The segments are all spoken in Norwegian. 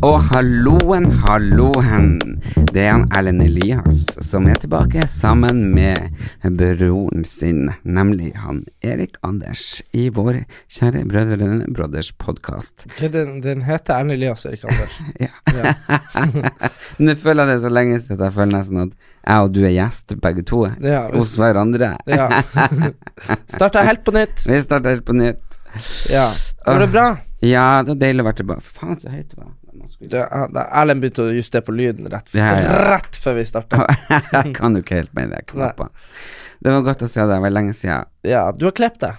Og halloen, halloen. Det er han Erlend Elias som er tilbake sammen med broren sin, nemlig han Erik Anders, i vår kjære Brødrene Brothers podkast. Den, den heter Erlend Elias Erik Anders. Ja. Nå føler jeg det så lenge siden at jeg føler nesten at jeg og du er gjest, begge to, Ja, hos hverandre. Ja. Starta helt på nytt. Vi starter helt på nytt. Ja. Går det bra? Ja, det er deilig å være tilbake. Faen, så høyt det var. Det, Erlend begynte å justere på lyden rett, Ja, ja. rett før vi starta. jeg kan jo ikke helt med de knappene. Det var godt å se deg, det var lenge siden. Ja, du har klept deg.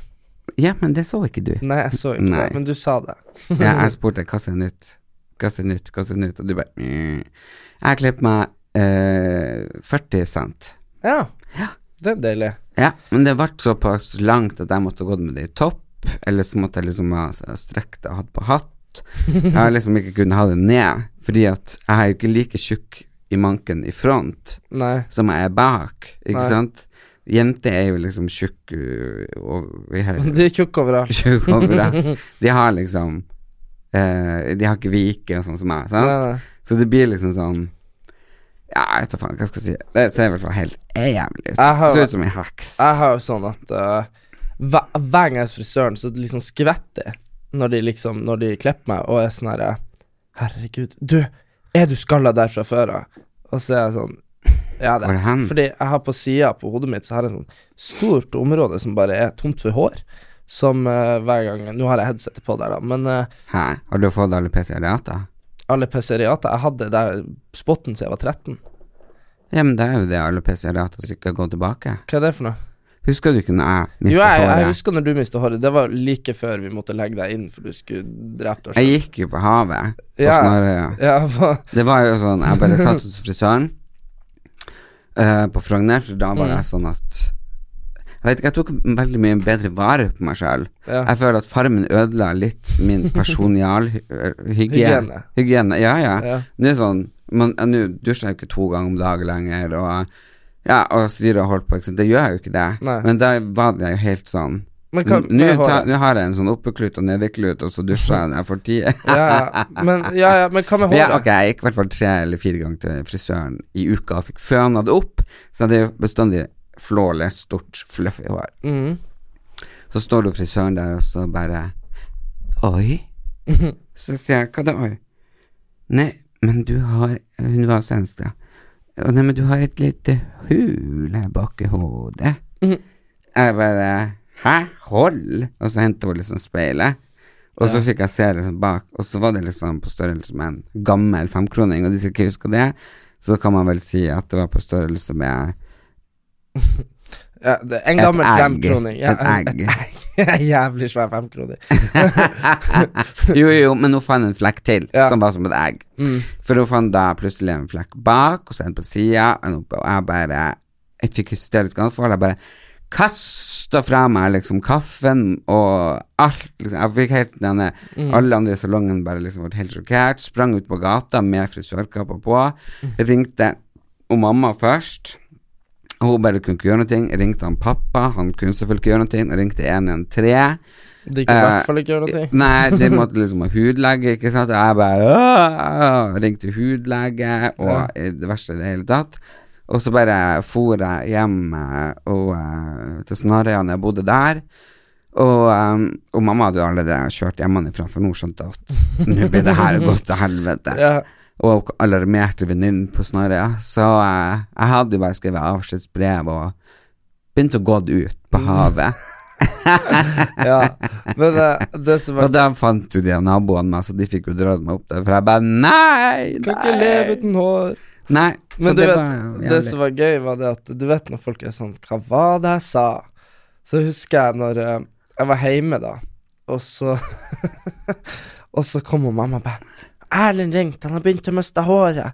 Ja, men det så ikke du. Nei, jeg så ikke Nei. det, men du sa det. Ja, jeg spurte hva som er nytt, hva som er nytt, hva som er nytt, og du bare mm. Jeg har klippet meg eh, 40 cent. Ja. Det er deilig. Ja, men det ble såpass langt at jeg måtte gått med det i topp, eller så måtte jeg liksom ha ha strekt det og hatt på hatt. Jeg har liksom ikke kunnet ha det ned, fordi at jeg er jo ikke like tjukk i manken i front Nei. som jeg er bak, ikke Nei. sant? Jenter er jo liksom tjukk De og vi har Du er tjukk overalt. tjukk overalt. De har liksom eh, De har ikke vike og sånn som meg, sant? Nei. Så det blir liksom sånn Ja, jeg vet da faen, hva skal jeg si. Det ser i hvert fall helt jævlig ut. Har- Ser ut som en heks. Jeg har jo sånn at uh, hver gang jeg er hos frisøren, så liksom skvetter jeg når de liksom Når de klipper meg, og er sånn herre Herregud, du, er du skalla der fra før av? Og så er jeg sånn Ja, det er? Fordi jeg har på sida på hodet mitt Så har jeg sånn stort område som bare er tomt for hår. Som uh, hver gang Nå har jeg headsetet på der, da, men uh, Hæ? Har du fått alle PC-ariater? alle PC-riater Jeg hadde der spotten siden jeg var 13. Ja, men det er jo det alle PC-ariater som ikke går tilbake. Hva er det for noe? Husker du ikke når jeg Jo, mista jeg, jeg husker når du mista håret. Det var like før vi måtte legge deg inn, for du skulle drept oss. Jeg gikk jo på havet på Ja. Snarøya. Ja? Det var jo sånn, jeg bare satt hos frisøren uh, på Frogner, for da var Mm. jeg sånn at Jeg vet ikke, jeg tok veldig mye bedre vare på meg sjøl. Ja. Jeg føler at Farmen ødela litt min personalhygiene. Hygiene. Hygiene, ja, ja. Ja. Nå er sånn Nå dusjer jeg jo ikke to ganger om dagen lenger, og ja, og styret holdt på. Det gjør jeg jo ikke det. Nei. Men da var det jo helt sånn Nå har jeg en sånn oppeklut og nedeklut, og så dusjer jeg når jeg får tid. Ja. Men, ja, ja, men hva med håret? Ja, ok, jeg gikk i hvert fall tre eller fire ganger til frisøren i uka og fikk føna det opp, så hadde jeg jo bestandig flawless, stort, fluffy hår. Mm. Så står du frisøren der, og så bare Oi? Så sier jeg, hva da, oi? Nei, men du har Hun var svensk, ja. «Å, Nei, men du har et lite hul her bak i hodet. Mm. Jeg bare Hæ? Hold? Og så hentet hun liksom speilet. Og så fikk jeg se liksom bak, og så var det liksom på størrelse med en gammel femkroning, og de jeg ikke husker det, så kan man vel si at det var på størrelse med Ja, en gammel femkroning. Ja, Et egg. Egg. Jævlig svær femkroning. Jo, jo, men hun fant en flekk til, Ja. som var som et egg. Mm. For hun fant da plutselig en flekk bak, og så en på sida, og jeg bare Jeg fikk hysterisk anfall. Jeg bare kasta fra meg liksom kaffen og alt. Liksom. Jeg fikk helt denne Mm. Alle andre i salongen bare liksom ble helt sjokkert. Sprang ut på gata med frisørkappa på. Mm. Ringte og mamma først. Hun bare kunne ikke gjøre noe. Ringte han pappa, han kunne selvfølgelig ikke gjøre noe. Ringte 113. De kunne i Eh, hvert fall ikke gjøre noe. Nei, de måtte liksom ha hudlege, ikke sant. Og jeg bare «Åh!» ringte hudlege, og ja. det verste i det hele tatt. Og så bare for jeg hjem eh, og, eh, til Snarøya når jeg bodde der. Og, um, og mamma hadde jo allerede kjørt hjemmefra, for nå skjønte jeg at nå blir det her gått til helvete. Ja. Og alarmerte venninnen på Snorre. Så eh, jeg hadde jo bare skrevet avskjedsbrev og begynte å gå ut på havet. Ja. Men det, det som var Og da fant jo de naboene meg, så de fikk jo dratt meg opp der. For jeg bare Nei! Kan ikke leve uten hår. Nei. Men du det vet, det som var gøy, var det at du vet når folk er sånn Hva var det jeg sa? Så husker jeg når uh, jeg var hjemme, da, og så Og så kom mamma og bare 'Erlend ringte, han har begynt å miste håret'.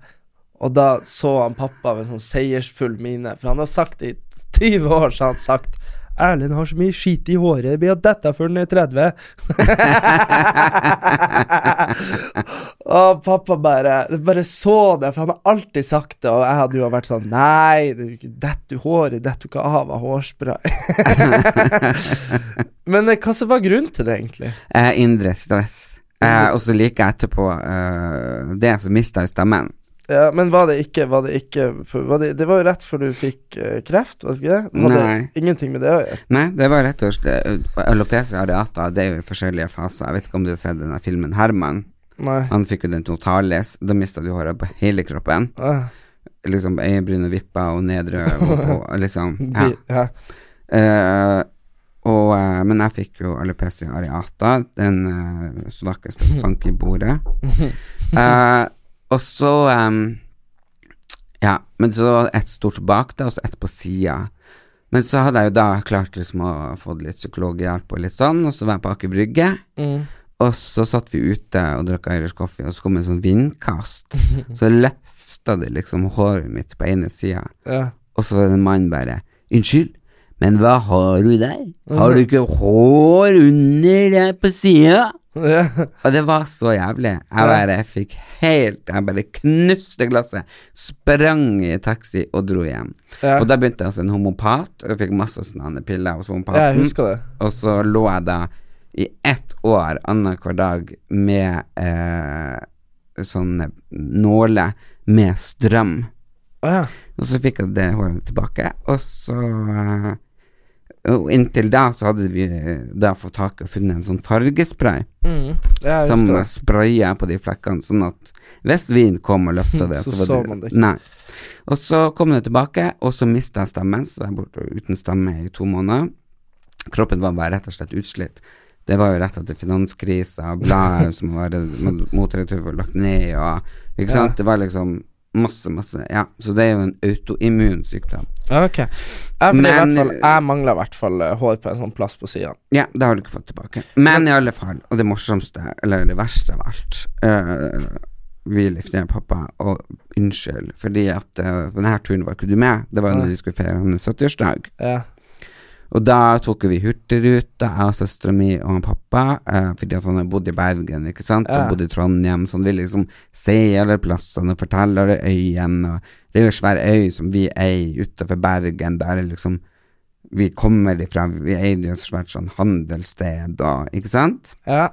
Og da så han pappa med sånn seiersfull mine, for han har sagt det i 20 år, så har han sagt Erlend har så mye skit i håret, det blir å dette før han er 30. og pappa bare Bare så det, for han har alltid sagt det, og jeg hadde jo vært sånn Nei, det er ikke dette du håret, detter du ikke av av hårspray. Men eh, hva som var grunnen til det, egentlig? Eh, indre stress. Eh, og så like etterpå eh, det, så mista jeg stemmen. Ja, men var det ikke Var det ikke var det, det var jo rett før du fikk eh, kreft, var det ikke det? Nei. ingenting med det å gjøre? Nei, det var rett og slett Alopecia areata, det er jo i forskjellige faser. Jeg vet ikke om du har sett denne filmen Herman. Nei. Han fikk jo den totalis. Da mista du håret på hele kroppen. Ah, Liksom øyebryn og vipper og nedre og, og, og liksom Ja. ja. Eh, og, eh, men jeg fikk jo alopecia areata, den uh, svakeste bank i bordet. Uh, og så um, Ja, men så var det ett stort bak det, og så ett på sida. Men så hadde jeg jo da klart liksom å få litt psykologhjelp og litt sånn, og så var jeg på Aker Brygge. Mm. Og så satt vi ute og drakk Irish coffee, og så kom en sånn vindkast. Så løfta det liksom håret mitt på ene sida. ja. Og så var det en mann bare Unnskyld, men hva har du der? Har du ikke hår under der på sida? ja. Og det var så jævlig. Jeg bare fikk helt Jeg bare knuste glasset, sprang i taxi og dro hjem. Ja. Og da begynte jeg hos en homopat, og jeg fikk masse sånne piller hos homopaten. jeg husker det. Og så lå jeg da i ett år annenhver dag med eh, sånne nåler med strøm. Ja. Og så fikk jeg det håret tilbake, og så eh, Og inntil da så hadde vi eh, da fått tak og funnet en sånn fargespray Mm. som spraya på de flekkene, sånn at hvis vin kom og løfta det, Så så, så man det ikke. Nei. Og så kom det tilbake, og så mista jeg stemmen, så var jeg borte uten stemme i to måneder. Kroppen var bare rett og slett utslitt. Det var jo rett etter finanskrisa, bladet som var motretur for lagt ned, og Ikke sant? Ja. Det var liksom masse, masse Ja, så det er jo en autoimmun sykdom. Ok. Jeg, Men- fall, jeg mangler i hvert fall eh, hår på en sånn plass på sida. Ja, det har du ikke fått tilbake. Men i alle fall, og det morsomste, eller det verste av alt uh, Vi fred, pappa, og unnskyld, fordi at uh, på denne turen var ikke du med. Det var når vi skulle feire hans 70-årsdag. Ja. Og da tok vi Hurtigruta, jeg og søstera mi og pappa, eh, fordi at han har bodd i Bergen, ikke sant, Ja. og bodd i Trondheim, så han vil liksom se alle plassene og fortelle alle øyene, og det er jo en svær øy som vi eier utenfor Bergen, der er liksom vi kommer ifra, vi eier jo et svært sånn handelssted, og, ikke sant? ja.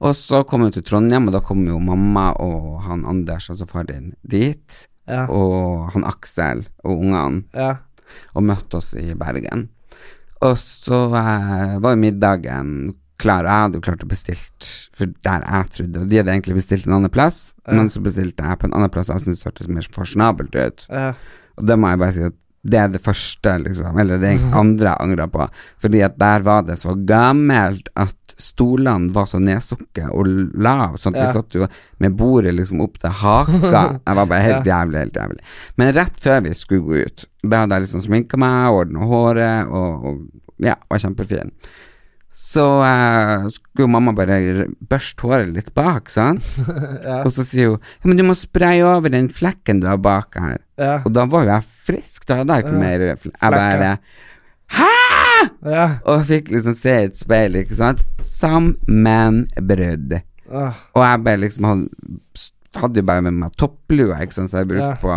Og så kom vi til Trondheim, og da kom jo mamma og han Anders, altså far din, dit, Ja. og han Aksel og ungene ja. Og møtte oss i Bergen. Og så eh, var jo middagen klar, og jeg hadde jo klart å bestilt for der jeg trodde, og de hadde egentlig bestilt en annen plass, Ja. men så bestilte jeg på en annen plass jeg syntes hørtes mer fasjonabelt ut. ja. Og det må jeg bare si at det er det første, liksom, eller det andre jeg angrer på, fordi at der var det så gammelt at stolene var så nedsukket og lav, sånn at Ja. vi satt jo med bordet liksom opp til haka. Jeg var bare helt jævlig, helt jævlig. Men rett før vi skulle gå ut, da hadde jeg liksom sminka meg, ordna håret og, og ja, var kjempefin. Så uh, skulle mamma bare børste håret litt bak, sant? Og så sier hun ja, men du må spraye over den flekken du har bak her. Ja. Og da var jo jeg frisk, da hadde jeg ikke Ja. mer fl- Jeg bare Hæ?! ja. Og fikk liksom se i et speil, ikke sant. Sammenbrudd. Ah, Og jeg bare liksom hadde, hadde jo bare med meg topplua, ikke sant, så jeg brukte Ja. på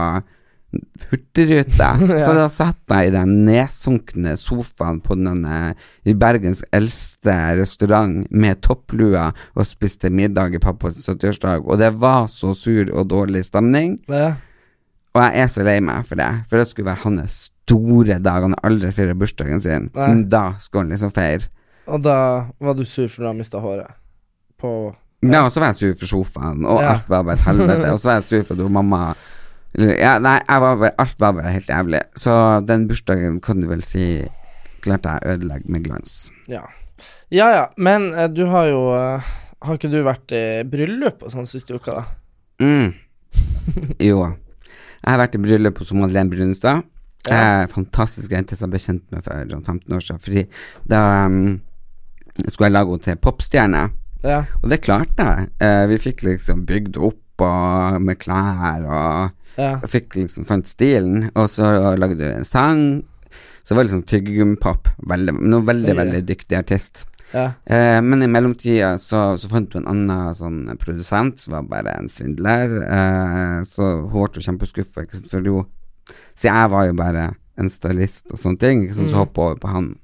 Hurtigruta. Ja. Så da satt jeg i den nedsunkne sofaen på denne i Bergens eldste restaurant med topplua og spiste middag i pappas 70-årsdag, og det var så sur og dårlig stemning. ja. Og jeg er så lei meg for det, for det skulle være hans store dag. Han har aldri feiret bursdagen sin, Nei. men da skulle han liksom feire. Og da var du sur for du har mista håret? På Ja, og så var jeg sur for sofaen, og Ja. alt var bare et helvete. Og så var jeg sur for at mamma ja, nei, var bare, alt var bare helt jævlig. Så den bursdagen kan du vel si klarte jeg å ødelegge med glans. Ja. Ja ja, men eh, du har jo eh, Har ikke du vært i bryllup og sånn siste uka, da? Mm. jo. Jeg har vært i bryllup hos Madeleine Brunstad. Ja. Eh, fantastisk jente som jeg ble kjent med for sånn 15 år siden. Fordi da um, skulle jeg lage henne til popstjerne, Ja. og det klarte jeg. Eh, vi fikk liksom bygd opp og, med klær og Ja. Jeg fikk liksom fant stilen, og så lagde vi en sang. Så det var litt sånn tyggegummi-pop. Veldig, noe veldig, veldig dyktig artist. Ja. Eh, men i mellomtida så, så fant hun en annen sånn produsent som var bare en svindler. Eh, så hun ble kjempeskuffa, for jo Så jeg var jo bare en stylist og sånne ting, sant, så Mm. hoppa over på han.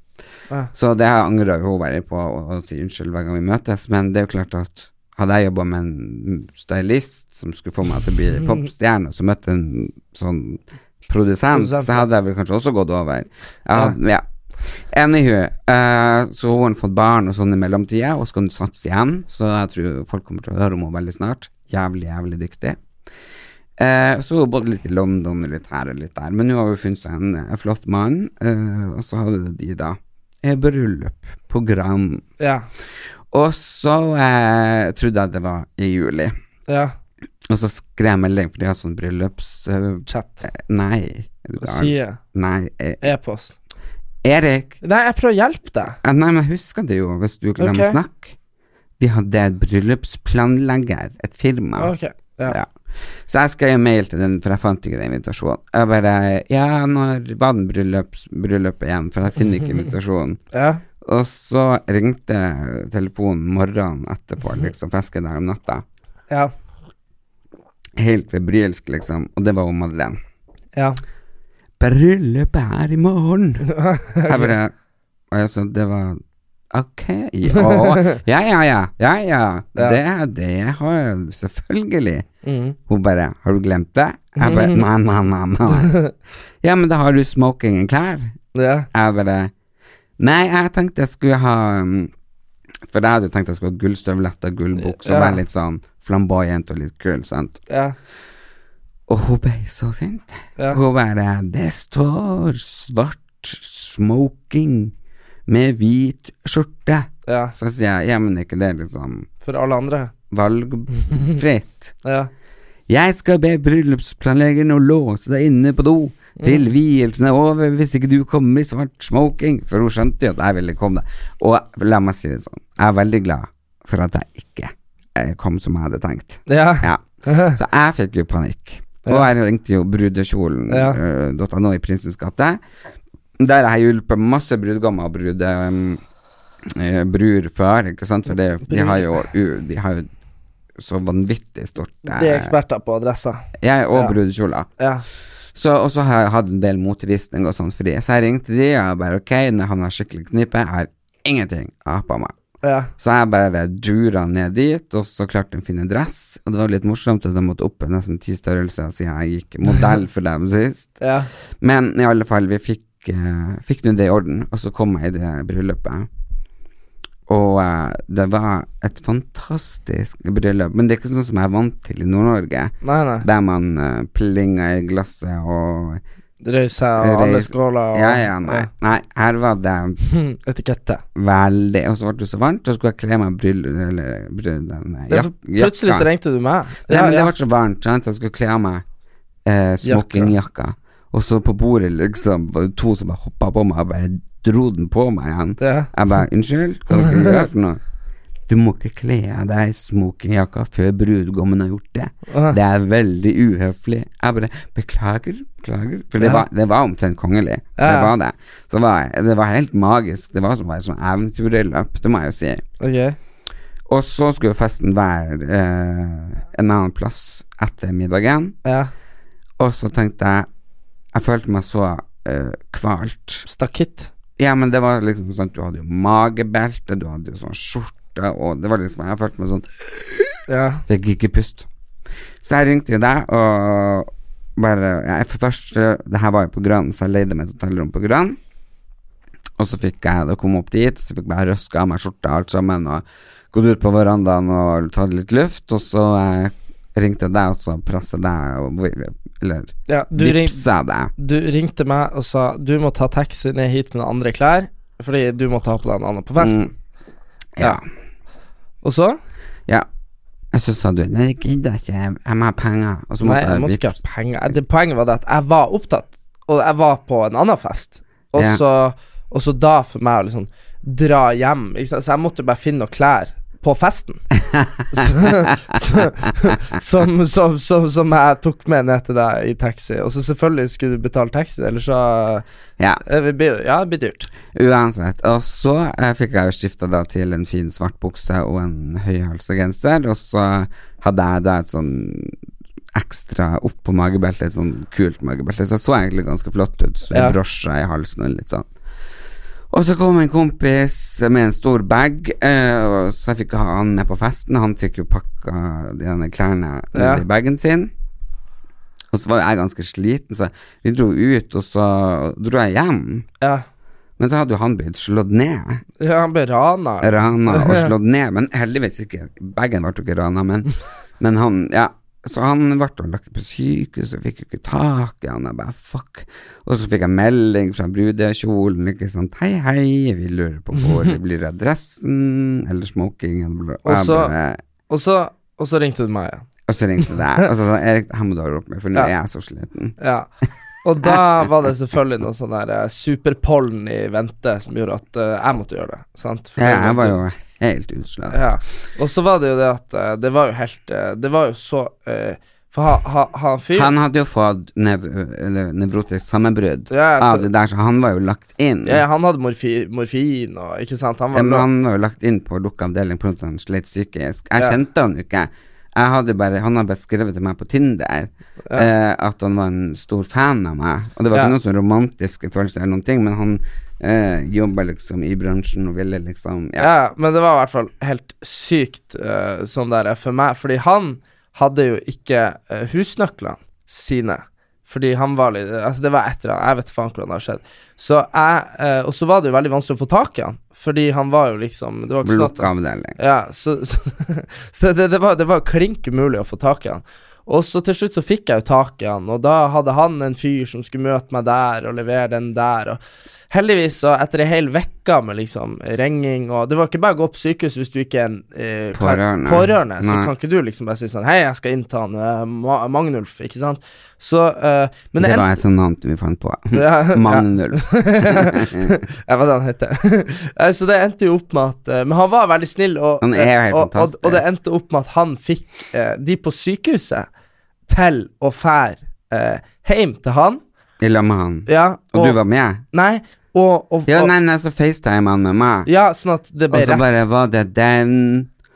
Ja. Så det angrer hun veldig på, og, og sier unnskyld hver gang vi møtes, men det er jo klart at hadde jeg jobba med en stylist som skulle få meg til å bli popstjerne, og så møtte en sånn produsent, Produsent, så hadde jeg vel kanskje også gått over. Hadde, ja. Anywho, uh, så hun har fått barn og sånn i mellomtida, og skal satse igjen, så jeg tror folk kommer til å høre om henne veldig snart. Jævlig, jævlig dyktig. Uh, så hun bodde litt i London, litt her og litt der, men nå har hun funnet seg en, en flott mann, uh, og så hadde de da bryllup på Gran. Ja. Og så eh, trodde jeg det var i juli, ja. og så skrev jeg melding, for de har sånn bryllups... eh, Chat. eh, nei? Side. Nei, eh, E-post. Erik. Nei, jeg prøver å hjelpe deg. Eh, Nei, men jeg husker det jo, hvis du glemmer okay. å snakke. De hadde et bryllupsplanlegger, et firma. Ok. Ja. Ja. Så jeg skrev mail til den, for jeg fant ikke den invitasjonen. Jeg bare Ja, når var den bryllups, bryllupet igjen? For jeg finner ikke invitasjonen. Ja. Og så ringte telefonen morgenen etterpå, liksom, for jeg der om natta. Ja. Helt febrilsk, liksom. Og det var hun Madeleine. Ja. Bryllupet er i morgen. Jeg bare sa det var Ok, ja, ja, ja, ja, ja. Det, det har jeg selvfølgelig. Mm. Hun bare Har du glemt det? Jeg bare Nei, nei, nei. Ja, men da har du smokingen klar. Ja. Jeg bare Nei, jeg tenkte jeg skulle ha um, For jeg hadde jo tenkt jeg skulle ha gullstøvletter, gullbukse og Ja. være litt sånn flamboyant og litt kul, sant. Ja. Og hun ble så sint. Ja. Hun bare Det står svart smoking med hvit skjorte. ja. Så sier jeg ja, men er ikke det liksom For alle andre. valgfritt? Ja. Jeg skal be bryllupsplanleggeren å låse deg inne på do til vielsen er over hvis ikke du kommer i svart smoking. For hun skjønte jo at jeg ville komme. Og la meg si det sånn, jeg er veldig glad for at jeg ikke eh, kom som jeg hadde tenkt. Ja. Ja. Så jeg fikk jo panikk. Og jeg ringte jo brudekjolen Ja. eh, i Prinsens gate. Der har jeg hjulpet masse brudgommer og brud, um, eh, brur før, ikke sant, for det, de har jo De har jo så vanvittig stort eh, De er eksperter på adresser. Jeg og Ja. brudekjoler. Ja. Så, og så har jeg hatt en del motvisning og sånt Fordi. Så jeg ringte de og bare ok, når jeg havna skikkelig knipe, jeg har ingenting av på meg. Ja. Så jeg bare dura ned dit, og så klarte de å finne dress. Og det var litt morsomt at de måtte opp nesten ti størrelser siden jeg gikk modell for dem sist. Ja. Men i alle fall, vi fikk, uh, fikk nå det i orden, og så kom jeg i det bryllupet. Og uh, det var et fantastisk bryllup, men det er ikke sånn som jeg er vant til i Nord-Norge, Nei, nei. der man uh, plinger i glasset og Røys her og alle skåler og Ja, ja, nei. nei. Her var det Etikette. veldig Og så ble det så varmt, og så skulle jeg kle meg bryll... Eller bryll... Jak, Plutselig så ringte du meg. Nei, Ja, men det ja. ble så varmt, sant. Jeg skulle kle av meg eh, smokingjakka, og så på bordet liksom var det to som bare hoppa på meg og bare dro den på meg igjen. Ja. Jeg bare Unnskyld, hva dere gjør for noe? Du må ikke kle av deg smokingjakka før brudgommen har gjort det. Aha. Det er veldig uhøflig. Jeg bare Beklager, beklager. For det, Ja. var, det var omtrent kongelig. Ja, Det var det. Så var, det var helt magisk. Det var som et sånn eventyrløp, det må jeg jo si. Okay. Og så skulle festen være eh, en annen plass etter middagen. Ja. Og så tenkte jeg Jeg følte meg så eh, kvalt. Stakitt. Ja, men det var liksom sånn Du hadde jo magebelte, du hadde jo sånn skjorte, og det var liksom Jeg følte meg sånn Ja. Fikk ikke pust. Så jeg ringte jo deg og bare ja, For først Det her var jo på Grønn, så jeg leide meg et hotellrom på Grønn. Og så fikk jeg da komme opp dit, så fikk jeg røska av meg skjorta alt sammen og gått ut på verandaen og tatt litt luft, og så eh, ringte deg og så pressa deg, og, eller Ja, du, deg. du ringte meg og sa du må ta taxi ned hit med noen andre klær, fordi du må ta på deg en annen på festen. Mm. Ja. Og så? ja. Så sa du Nei, jeg gidder ikke, jeg må ha penger. Og så Nei, jeg måtte ikke ha penger. Det, poenget var det at jeg var opptatt, og jeg var på en annen fest. Og Ja. så Og så da for meg å liksom dra hjem ikke sant? Så jeg måtte bare finne noen klær på festen. så, så, som, som, som, som jeg tok med ned til deg i taxi. Og så selvfølgelig skulle du betale taxi, eller så Ja, eh, det blir- Ja, det blir dyrt. uansett. Og så eh, fikk jeg jo skifta da til en fin svart bukse og en høyhalsa genser, og så hadde jeg da et sånn ekstra opp på magebeltet, et sånn kult magebelte. Så jeg så egentlig ganske flott ut, så Ja. brosje i halsen og litt sånn. Og så kom en kompis med en stor bag, eh, så jeg fikk ha han med på festen. Han fikk jo pakka de klærne Ja. i bagen sin. Og så var jeg ganske sliten, så vi dro ut, og så dro jeg hjem. Ja. Men så hadde jo han blitt slått ned. ja han ble rana. Rana og slått ned. Men heldigvis ikke. Bagen ble jo ikke rana, men, men han Ja. Så han ble lagt på sykehus og fikk jo ikke tak i han. Jeg bare fuck. Og så fikk jeg melding fra brudekjolen, ikke sant. Hei, hei, vi lurer på hvor det blir adressen, eller smoking. Og så- Og så, og så ringte du meg, ja. Og så ringte deg, og så sa Erik, her må du ha opp med, for nå Ja. er jeg så sliten. Ja. Og da var det selvfølgelig noe sånn der eh, superpollen i vente som gjorde at uh, jeg måtte gjøre det. Sant? For Ja, det jeg var jo helt utslag. ja. Og så var det jo det at eh, det var jo helt eh, Det var jo så eh, For ha, ha, han fyr Han hadde jo fått nev eller nevrotisk sammenbrudd ja, av så, det der, så han var jo lagt inn. ja, han hadde morfi, morfin og Ikke sant? Han Ja, var men han var jo lagt inn på lukka avdeling pga. at han slet psykisk. Jeg Ja. kjente han jo ikke. Jeg hadde bare, han hadde bare skrevet til meg på Tinder eh, at han var en stor fan av meg. Og det var Ja. ikke noen sånn romantiske følelser eller noen ting, men han eh, jobber liksom i bransjen og ville liksom Ja. Ja. men det var i hvert fall helt sykt uh, sånn der for meg, fordi han hadde jo ikke uh, husnøklene sine. Fordi han var litt Altså, det var et eller annet Jeg vet faen hvordan det har skjedd. Så jeg uh, Og så var det jo veldig vanskelig å få tak i han, fordi han var jo liksom Det var ikke sånn at Ja, så, så, så det, det var, det var klink umulig å få tak i han. Og så til slutt så fikk jeg jo tak i han, og da hadde han en fyr som skulle møte meg der og levere den der, og heldigvis så etter ei hel uke med liksom ringing og Det var ikke bare å gå på sykehus hvis du ikke er en eh, Pårørende. pårørende så kan ikke du liksom bare si sånn Hei, jeg skal innta han eh, Ma Magnulf, ikke sant? Så eh, Men Det en- var et sånt navn vi fant på. Ja, Magnulf. jeg vet hva han heter? Så det endte jo opp med at eh, Men han var veldig snill, og, og, og, og det endte opp med at han fikk eh, de på sykehuset til å fære eh, hjem til han. I lag med han. Ja, Og du var med? Nei, og, og, Ja, nei, nei, så FaceTime han med meg. Ja, sånn at det Og så rett. bare var det den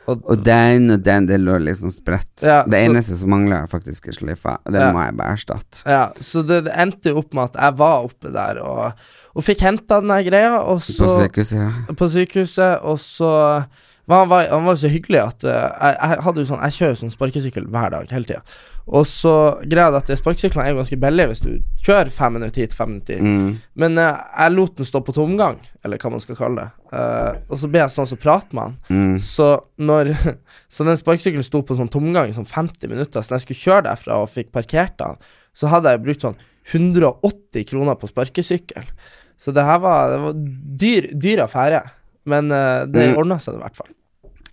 Og, Og den og den, det lå liksom spredt. Ja, det så- eneste som mangla, faktisk er sløyfa, den Ja. må jeg bare erstatte. ja, så det, det endte jo opp med at jeg var oppe der og, og fikk henta den der greia, og så På sykehuset, ja. på sykehuset, og så men han var, han var så hyggelig at uh, jeg, jeg hadde jo sånn Jeg kjører sånn sparkesykkel hver dag, hele tida. Og så greia det at sparkesyklene er ganske billige hvis du kjører fem minutter hit, fem minutter dit. Mm. Men uh, jeg lot den stå på tomgang, eller hva man skal kalle det. Uh, og så ble jeg stående og prate med han. Mm. Så når Så den sparkesykkelen sto på sånn tomgang i sånn 50 minutter, så når jeg skulle kjøre derfra og fikk parkert den, så hadde jeg brukt sånn 180 kroner på sparkesykkel. Så det her var, det var dyr, dyr affære. Men uh, det Mm. ordna seg i hvert fall.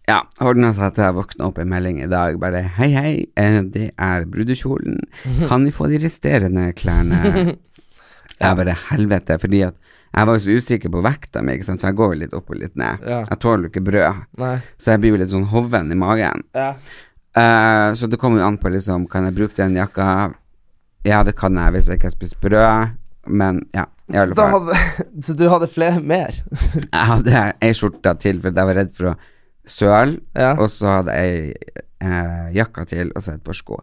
Ja, ordna seg at jeg våkna opp en melding i dag, bare hei, hei, eh, det er brudekjolen, kan vi få de resterende klærne? Jeg bare helvete, fordi at jeg var jo så usikker på vekta mi, for jeg går jo litt opp og litt ned. Ja. Jeg tåler jo ikke brød, Nei. så jeg blir jo litt sånn hoven i magen. Ja. Uh, så det kommer jo an på liksom Kan jeg bruke den jakka? Ja, det kan jeg hvis jeg ikke har spist brød, men ja. Så, hadde, så du hadde flere mer? Jeg hadde ei skjorte til, for jeg var redd for å søle, Ja. og så hadde jeg eh, jakka til, og så et par sko.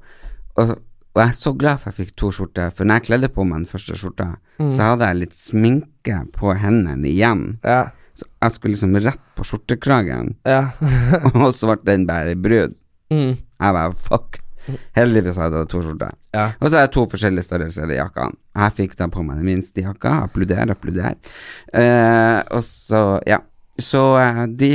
Og, og jeg er så glad for jeg fikk to skjorter, for når jeg kledde på meg den første skjorta, så hadde jeg litt sminke på hendene igjen. Ja. Så jeg skulle liksom rett på skjortekragen, Ja. og så ble den bare brud. mm. Jeg bare fuck. Heldigvis hadde jeg to skjorter. Ja. Og så er jeg to forskjellige størrelser i jakkene. Jeg fikk da på meg den minste jakka. Applauder, applauder. Eh, og så, ja. Så eh, de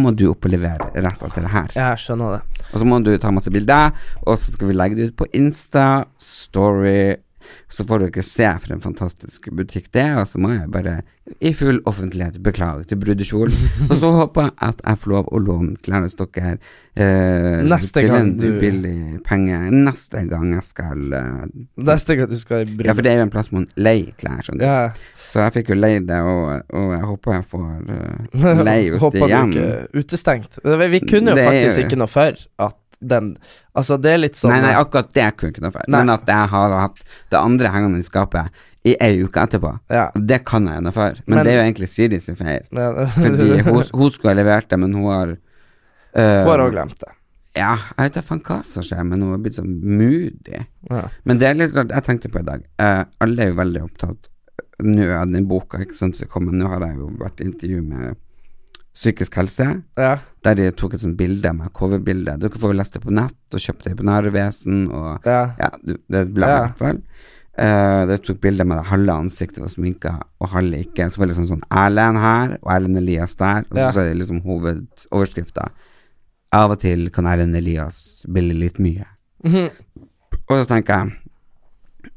må du opp og levere rett etter det her. Jeg skjønner det. Og så må du ta masse bilder, og så skal vi legge det ut på Insta, Story. Så får dere se for en fantastisk butikk det er, og så må jeg bare i full offentlighet beklage til brudekjolen. og så håper jeg at jeg får lov å låne klærne hos dere eh, Neste til en du- billig penge neste gang jeg skal eh, Neste gang du skal i bryllup Ja, for det er jo en plass man leier klær, Sånn. Ja. Så jeg fikk jo leid det, og, og jeg håper jeg får uh, leie hos Håper du ikke er utestengt. Vi kunne jo Det er faktisk jo- ikke noe for at den Altså, det er litt sånn Nei, nei, akkurat det kunne jeg ikke noe for. Nei. Men at jeg har hatt det andre hengende i skapet i ei uke etterpå, Ja. det kan jeg noe for. Men, Men- det er jo egentlig Siri sin feil. Ja, Fordi hun, hun skulle ha levert det, men hun har øh, Hun har òg glemt det. Ja, jeg vet faen hva som skjer, men hun har blitt sånn moody. Ja. Men det er litt rart, jeg tenkte på i dag uh, Alle er jo veldig opptatt nå av den boka, ikke sant, som kommer. Nå har jeg jo vært i intervju med Psykisk helse, Ja. der de tok et sånt bilde med coverbilde. Dere får jo lest det på nett, og kjøpt det på Narvesen, og Ja. ja, det er et blad i hvert fall. Uh, det tok bilde med det halve ansiktet var sminka, og halve ikke. Så var det liksom sånn Erlend her, og Erlend Elias der, og Ja. så er det liksom hovedoverskrifta. Av og til kan Erlend Elias bilde litt mye. Mhm. Og så tenker jeg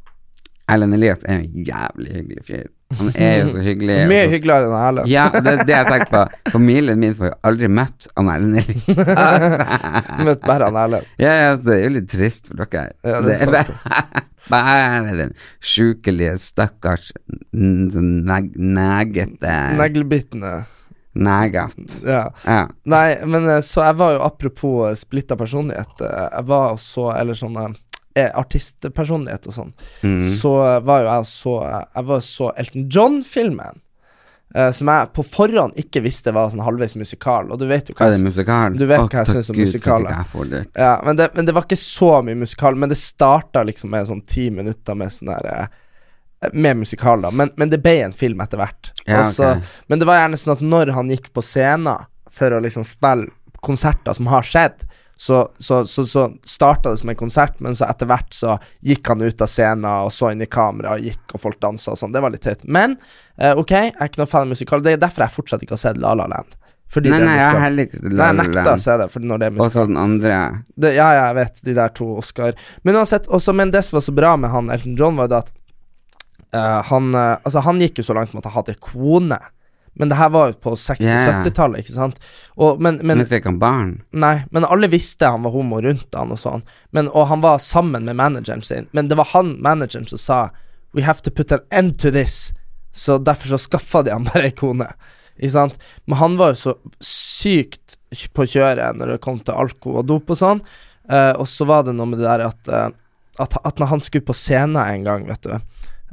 Erlend Elias er en jævlig hyggelig fyr. Han er jo så hyggelig. Mye så- hyggeligere enn Erlend. Ja, det er det jeg tenker på. Familien min får jo aldri møtt han Erlend. Møtt bare han Erlend. Ja, ja, så det er jo litt trist for dere. Ja, det er sant, bare, den sjukelige, stakkars, sånn neg negete Neglebitende. Negat. Ja. Ja. Nei, men eh, så jeg var jo apropos eh, splitta personlighet eh, Jeg var og så Eller sånn artistpersonlighet og sånn. Mm. Så eh, var jo jeg så Jeg var så Elton John-filmen. Uh, som jeg på forhånd ikke visste var sånn halvveis musikal. Og du vet jo Hva jeg musikal? Du vet oh, hva jeg syns om musikaler. Ja, men det, men det var ikke så mye musikal, men det starta liksom med sånn ti minutter med sånn der eh, Med musikal, da. Men, men det ble en film etter hvert. Ja, Også, okay. Men det var gjerne sånn at når han gikk på scenen for å liksom spille konserter som har skjedd, så, så, så, så starta det som en konsert, men så etter hvert så gikk han ut av scenen og så inn i kamera og gikk, og folk dansa og sånn. Det var litt teit. Men eh, ok, jeg er ikke noe fan av musikal. Det er derfor jeg fortsatt ikke har sett La La Land. Fordi Nei, nei, jeg har heller ikke Nei, jeg nekta å se det, når det er musikal. så den andre Det, ja, ja, jeg vet, de der to Oscar. Men uansett, også, men det som var så bra med han Elton John, var jo det at uh, han uh, Altså, han gikk jo så langt med at han hadde kone. Men det her var jo på 60-70-tallet, ikke sant? Og, men, men Men fikk han barn? Nei, men alle visste han var homo rundt han og sånn. Men, og han var sammen med manageren sin. Men det var han, manageren, som sa We have to put an end to this. Så derfor så skaffa de han bare ei kone. Ikke sant? Men han var jo så sykt på kjøret når det kom til alko og dop og sånn. Uh, og så var det noe med det der at, uh, at, at når han skulle på scenen en gang, vet du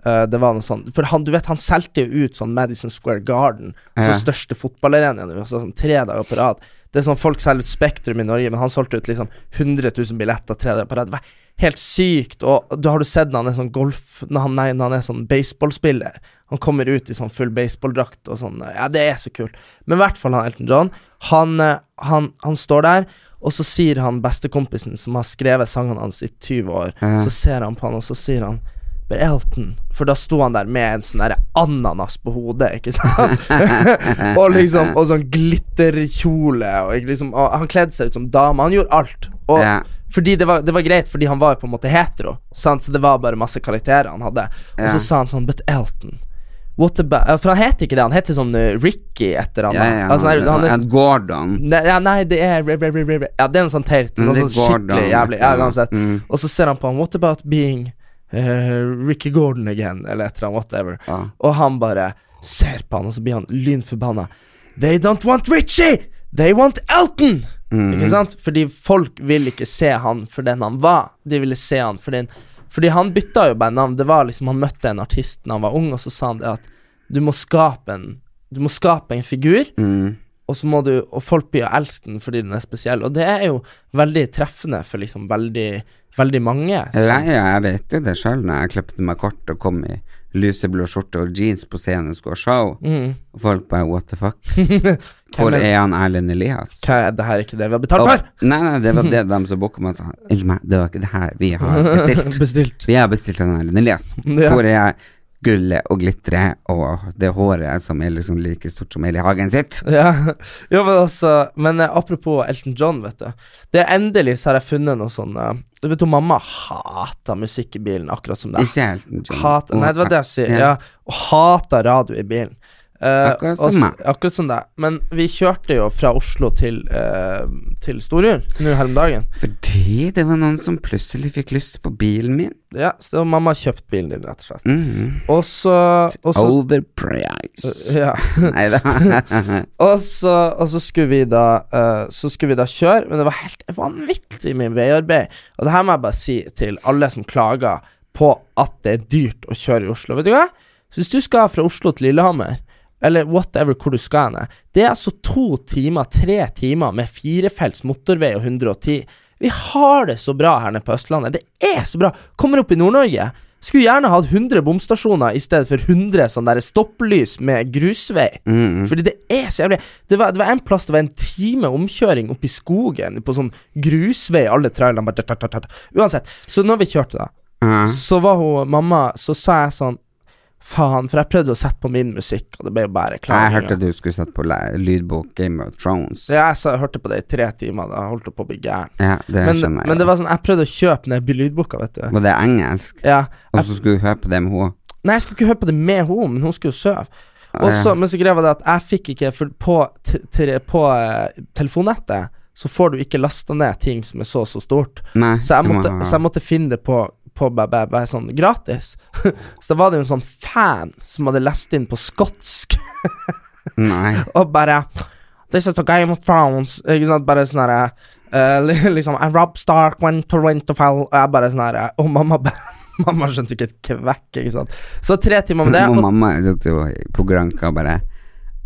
eh, det var noe sånn For han, du vet, han solgte jo ut sånn Madison Square Garden, Ja. så største fotballarenaen i USA, sånn tre dager på rad. Det er sånn folk selger ut Spektrum i Norge, men han solgte ut liksom 100 000 billetter tre dager på rad. Det var helt sykt. Og da har du sett når han er sånn golf Når han, nei, når han er sånn baseballspiller. Han kommer ut i sånn full baseballdrakt og sånn. Ja, det er så kult. Men i hvert fall han Elton John. Han, eh, han, han står der, og så sier han bestekompisen som har skrevet sangene hans i 20 år, Ja. så ser han på han, og så sier han Elton For da sto han der med en sånn derre ananas på hodet, ikke sant? og liksom Og sånn glitterkjole, og liksom Og han kledde seg ut som dame. Han gjorde alt. Og Ja. fordi det var, det var greit, fordi han var på en måte hetero, sant? så det var bare masse karakterer han hadde. Og Ja. så sa han sånn But Elton What about For han heter ikke det, han heter sånn uh, Ricky etter han. Ja, ja, altså, han, er- han er, Ed Gordon. Nei, ja, nei, det er Ja, det er noe sånn teit. Mm, Noe sånn skikkelig jævlig. Ja, uansett. Mm. Og så ser han på han What about being eh, Ricky Gordon again? Eller et eller annet, whatever. Ja. Og han bare ser på han, og så blir han lynforbanna. They don't want Richie! They want Elton! Mm. Ikke sant? Fordi folk vil ikke se han for den han var. De ville se han for den Fordi han bytta jo bare navn. Det var liksom Han møtte en artist da han var ung, og så sa han det at du må skape en Du må skape en figur, Mm. Og så må du Og folk blir å elske den fordi den er spesiell. Og det er jo veldig treffende for liksom veldig Veldig mange. Så- Nei, ja, jeg vet jo det sjøl når jeg klippet meg kort og kom i lyseblå skjorte og jeans på scenen og skulle ha show. Mm. Og folk bare what the fuck? Hvor er- er han Erlend Elias? Hva er det her ikke det vi har betalt Og- for? Nei, nei, det var det de som booka meg sa. Unnskyld meg, det var ikke det her vi har bestilt. Bestilt. Vi har bestilt han Erlend Elias. Ja. Hvor er jeg? Gullet og glitteret og det håret som er liksom like stort som hele Hagen sitt. Ja, ja men altså Men eh, apropos Elton John, vet du. Det er Endelig så har jeg funnet noe sånn eh, Du vet jo, mamma hater musikk i bilen, akkurat som deg. Ikke Elton John. Hat, nei, det var det jeg sier. Ja. Ja. Og hater radio i bilen. Eh, Akkurat som meg. Akkurat som deg. Men vi kjørte jo fra Oslo til, uh, til Storjord nå her om dagen. Fordi det var noen som plutselig fikk lyst på bilen min. Ja, så mamma har kjøpt bilen din, rett og slett. Mm. Og så, Overprice. ja. Nei da. Og så skulle vi da uh, Så skulle vi da kjøre, men det var helt vanvittig mye veiarbeid. Og det her må jeg bare si til alle som klager på at det er dyrt å kjøre i Oslo. Vet du hva? Så hvis du skal fra Oslo til Lillehammer, eller whatever hvor du skal hen, det er altså to timer, tre timer med firefelts motorvei og 110. Vi har det så bra her nede på Østlandet. Det er så bra. Kommer opp i Nord-Norge. Skulle gjerne hatt 100 bomstasjoner i stedet for 100 sånn der stopplys med grusvei. Mhm. Fordi det er så jævlig Det var, det var en plass det var en time omkjøring oppi skogen, på sånn grusvei, alle trailerne bare. Uansett, så når vi kjørte, da, Ja. så var hun mamma Så sa jeg sånn Faen, for jeg prøvde å sette på min musikk, og det ble jo bare Jeg klaging. hørte du skulle sette på lydbok Game of Thrones. Ja, jeg, så, jeg hørte på det i tre timer, da holdt det på å bli gæren. Ja, det Men, skjønner jeg. men det var sånn, jeg prøvde å kjøpe den lydboka, vet du. Var det engelsk? Ja. Og så skulle du høre på det med henne? nei, jeg skulle ikke høre på det med henne, men hun skulle jo sove. Og Ja. så, men så greia var det at jeg fikk ikke For på, på uh, telefonnettet så får du ikke lasta ned ting som er så og så stort. Nei, Så jeg måtte, må så jeg måtte finne det på, på bare, bare, sånn gratis. så da var det jo en sånn fan som hadde lest inn på skotsk, Nei. og bare This is a Game of Thrones. Ikke sant, bare sånn herre uh, Liksom I Rob Stark went to Winterfell. Og jeg bare sånn herre Og mamma bare Mamma skjønte ikke et kvekk, ikke sant. Så tre timer med det. Og Og, mamma satt jo på Granka og bare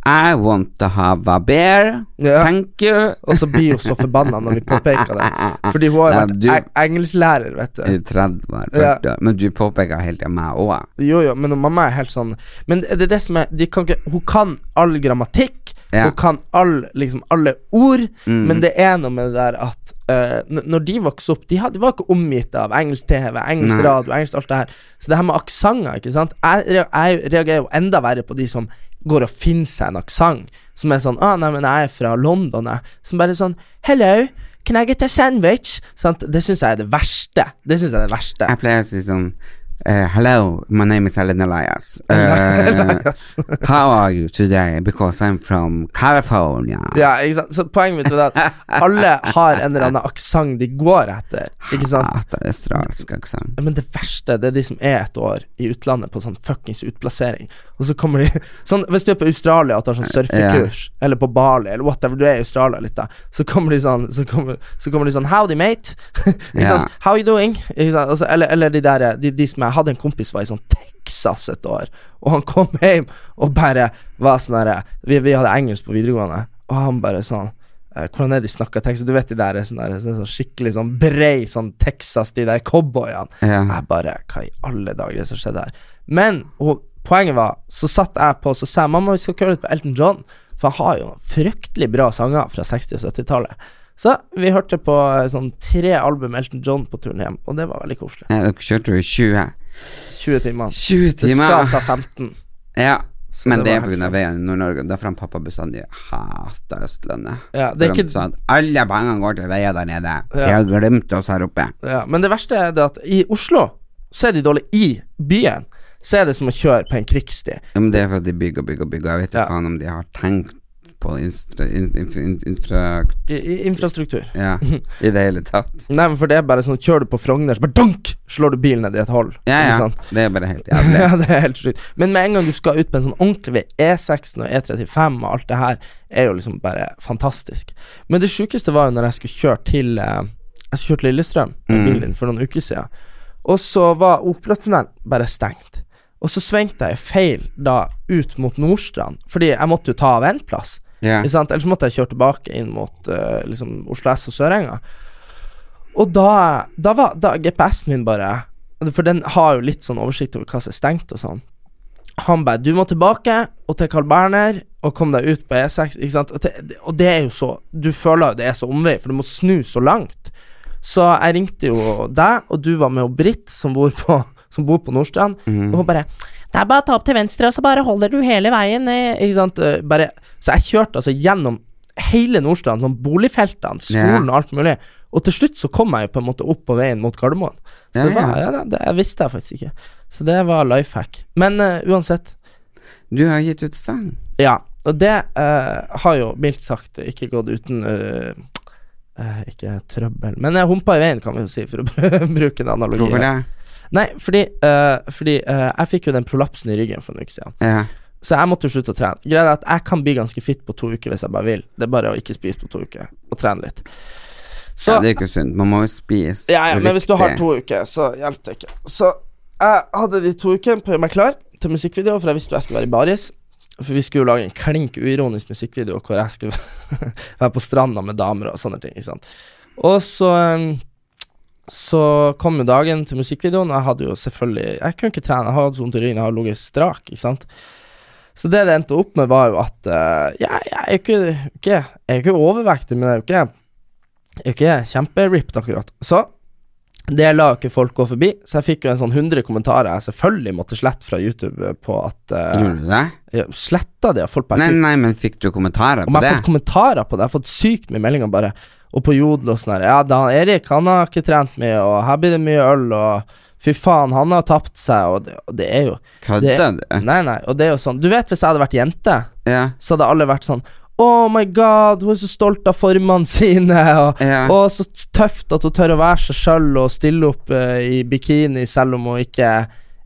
I want to have a bear. Ja. Thank you. og så blir hun så forbanna når vi påpeker det. Fordi hun har vært du- eng engelsklærer, vet I 30 år, 40 år. Men du påpeker hele til meg òg. Jo, jo, men mamma er helt sånn Men det er det som er de kan ikke, Hun kan all grammatikk, Ja. hun kan all, liksom, alle ord, Mm. men det er noe med det der at uh, Når de vokste opp De, hadde, de var ikke omgitt av engelsk TV, engelsk Nei. radio, engelsk alt det her. Så det her med aksenter, ikke sant Jeg, jeg reagerer jo enda verre på de som går og finner seg en aksent, som er sånn ah, 'Nei, men jeg er fra London'. Som bare sånn 'Hello, can I get a sandwich?' Sant? Det syns jeg er det verste. Det syns jeg er det verste. Jeg pleier å si sånn eh, Hello, my name is Alan Elias. Uh, Elias. how are you today? Because I'm from California. Ja, ikke sant? Så poenget mitt er at alle har en eller annen aksent de går etter. Ikke sant? Hater australsk aksent. Men det verste, det er de som er et år i utlandet på sånn fuckings utplassering, og så kommer de Sånn, Hvis du er på Australia og tar sånn surfekurs, eller på Bali, eller whatever, du er i Australia litt, da, så kommer de sånn Så kommer, så kommer de sånn Howdy, mate. ikke sant? sant? How you doing? Ikke sant? Og eller, eller de der de, de som jeg hadde en kompis var i sånn Texas et år, og han kom hjem og bare var sånn herre vi, vi hadde engelsk på videregående, og han bare sånn eh, hvordan er de snakka Texas? Du vet de der, sånn der sånn, sånn skikkelig sånn brei sånn Texas, de der cowboyene. Ja. Jeg bare Hva i alle dager er det som skjedde her? Men og, poenget var, så satt jeg på Så sa jeg mamma, vi skal kjøre litt på Elton John, for han har jo fryktelig bra sanger fra 60- og 70-tallet. Så vi hørte på eh, sånn tre album Elton John på turen hjem, og det var veldig koselig. Ja, dere kjørte jo i 20. 20 timer. 20 timer. Det skal ta 15. Ja. Så Men det er var helt pga. veien i Nord-Norge. Derfor har pappa bestandig hata Østlandet. Ja, det er ikke- sa at alle pengene går til veier der nede. De har glemt oss her oppe. Ja, men det verste er det at i Oslo så er de dårlige i byen. Så er det som å kjøre på en krigssti. Ja, men det er for at de bygger og bygger og bygger. Jeg vet ikke Ja. faen om de har tenkt på infra, in, infra... Infrastruktur. Ja, i det hele tatt. Nei, men for det er bare sånn Kjører du på Frogner, så bare dunk! Slår du bilen ned i et hull. Ja, ja. sant? Det er bare helt jævlig. Ja, det er helt sjukt. Men med en gang du skal ut på en sånn ordentlig vei, E16 og E35 og alt det her, er jo liksom bare fantastisk. Men det sjukeste var jo når jeg skulle kjøre til eh, Jeg skulle kjøre til Lillestrøm med Mm. bilen for noen uker siden, og så var Operatunnelen bare stengt. Og så svingte jeg feil da ut mot Nordstrand, fordi jeg måtte jo ta av en plass. Sant? Ellers måtte jeg kjøre tilbake inn mot uh, liksom Oslo S og Sørenga. Og da, da var da GPS-en min bare For den har jo litt sånn oversikt over hva som er stengt og sånn. Han bare 'Du må tilbake og til Carl Berner og kom deg ut på E6', ikke sant. Og, til, og det er jo så Du føler jo det er så omvei, for du må snu så langt. Så jeg ringte jo deg, og du var med og Britt, som bor på, som bor på Nordstrand, mm. og hun bare Det er bare å ta opp til venstre, og så bare holder du hele veien. Ikke sant. eh, Bare, så jeg kjørte altså gjennom hele Nordstrand, sånn boligfeltene, skolen og alt mulig. Og til slutt så kom jeg jo på en måte opp på veien mot Gardermoen. Så Ja, det, var, ja. ja, det, det visste jeg faktisk ikke. Så det var life hack. Men uh, uansett, Du har gitt ut sang. ja. Og det uh, har jo mildt sagt ikke gått uten uh, eh, Ikke trøbbel, men jeg humpa i veien, kan vi jo si, for å bruke en analogi. Hvorfor det? Nei, fordi, uh, fordi uh, jeg fikk jo den prolapsen i ryggen for en uke siden. Ja. Så jeg måtte jo slutte å trene. Greia er at jeg kan bli ganske fit på to uker hvis jeg bare vil. Det er bare å ikke spise på to uker, og trene litt. Så ja, det er ikke sunt. Man må jo spise ja, ja, men hvis du har to uker, så hjelper det ikke. Så jeg hadde de to ukene på å gjøre meg klar til musikkvideo, for jeg visste jo jeg skulle være i baris. For vi skulle jo lage en klink uironisk musikkvideo hvor jeg skulle være på stranda med damer og sånne ting. Ikke sant? Og så um, Så kom jo dagen til musikkvideoen, og jeg hadde jo selvfølgelig Jeg kunne ikke trene, jeg hadde så vondt i ryggen, jeg hadde ligget strak, ikke sant. Så det det endte opp med, var jo at uh, ja, jeg er jo ikke, ikke Jeg er ikke overvektig, men jeg er jo ikke Jeg er jo ikke kjemperipped, akkurat. Så det la ikke folk gå forbi, så jeg fikk jo en sånn 100 kommentarer jeg selvfølgelig måtte slette fra YouTube på at uh, Gjorde du det? jeg Sletta det, og folk Nei, nei, men fikk du kommentarer på om på jeg har fått kommentarer på det. Jeg har fått sykt mye meldinger bare. Og på Jodel og sånn her. Ja, da, Erik han har ikke trent mye, og her blir det mye øl, og fy faen, han har tapt seg, og det, og det er jo Kødder du? Nei, nei, og det er jo sånn Du vet, hvis jeg hadde vært jente, Ja. så hadde alle vært sånn Oh my god, hun er så stolt av formene sine, og, yeah. og så tøft at hun tør å være seg sjøl og stille opp uh, i bikini selv om hun ikke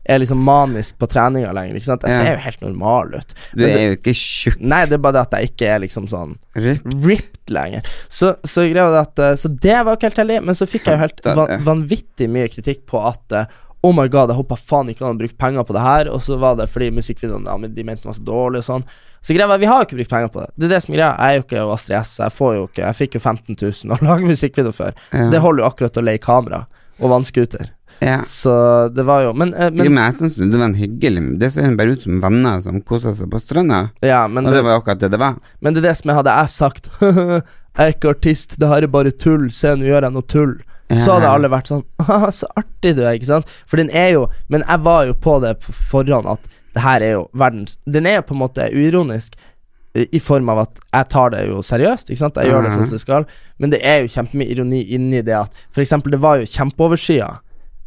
er liksom manisk på treninga lenger. Ikke sant? Jeg ser jo helt normal ut. Du er jo ikke tjukk. Nei, det er bare det at jeg ikke er liksom sånn ripped, ripped lenger. Så, så at eh, Så det var ikke helt heldig, men så fikk jeg jo helt van, vanvittig mye kritikk på at eh, Oh my god, jeg håpa faen ikke han hadde brukt penger på det her, og så var det fordi musikkvideoen ja, men de mente den var så dårlig og sånn. Så greia var vi har jo ikke brukt penger på det. Det er det som er greia. Jeg er jo ikke Astrid S. Jeg får jo ikke Jeg fikk jo 15 000 å lage musikkvideo for. Ja. Det holder jo akkurat å leie kamera og vannscooter. Ja. Så det var jo Men, men, jo, men jeg syns det var en hyggelig Det ser bare ut som venner som koser seg på stranda. Ja, Og det det, var jo akkurat det det var. men det er det som jeg hadde jeg sagt Jeg er ikke artist, det her er bare tull. Se, nå gjør jeg noe tull. Så hadde alle vært sånn Så artig du er, ikke sant? For den er jo Men jeg var jo på det på forhånd at det her er jo verdens Den er jo på en måte uironisk i i form av at jeg tar det jo seriøst, ikke sant? Jeg gjør det sånn som det skal, men det er jo kjempemye ironi inni det at For eksempel, det var jo kjempeoverskya,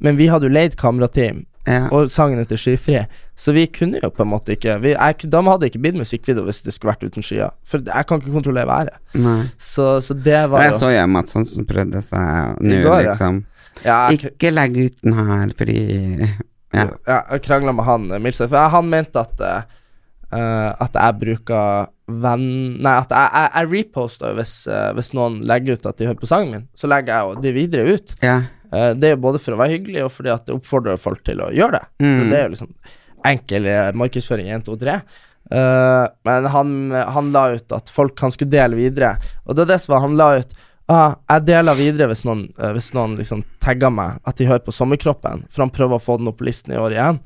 men vi hadde jo leid kamerateam, Ja. og sangen heter Skyfri, så vi kunne jo på en måte ikke vi, jeg, De hadde ikke blitt musikkvideo hvis det skulle vært uten skyer, for jeg kan ikke kontrollere været. Så, så det var jeg jo så jo Mats Hansen prøvde seg nå, liksom. ja, jeg, Ikke legg ut den her, fordi Ja. Ja, jeg krangla med han eh, for han mente at eh, At jeg bruker venn... Nei, at jeg, jeg, jeg reposter hvis, uh, hvis noen legger ut at de hører på sangen min. Så legger jeg jo det videre ut. ja. Eh, det er både for å være hyggelig, og fordi at det oppfordrer folk til å gjøre det. Så Mm. det er jo liksom enkel eh, markedsføring 1, 2, 3. Uh, men han, han la ut at folk kan skulle dele videre, og det er det som var Han la ut ah, Jeg deler videre hvis noen, eh, hvis noen liksom tagger meg at de hører på Sommerkroppen, for han prøver å få den opp på listen i år igjen.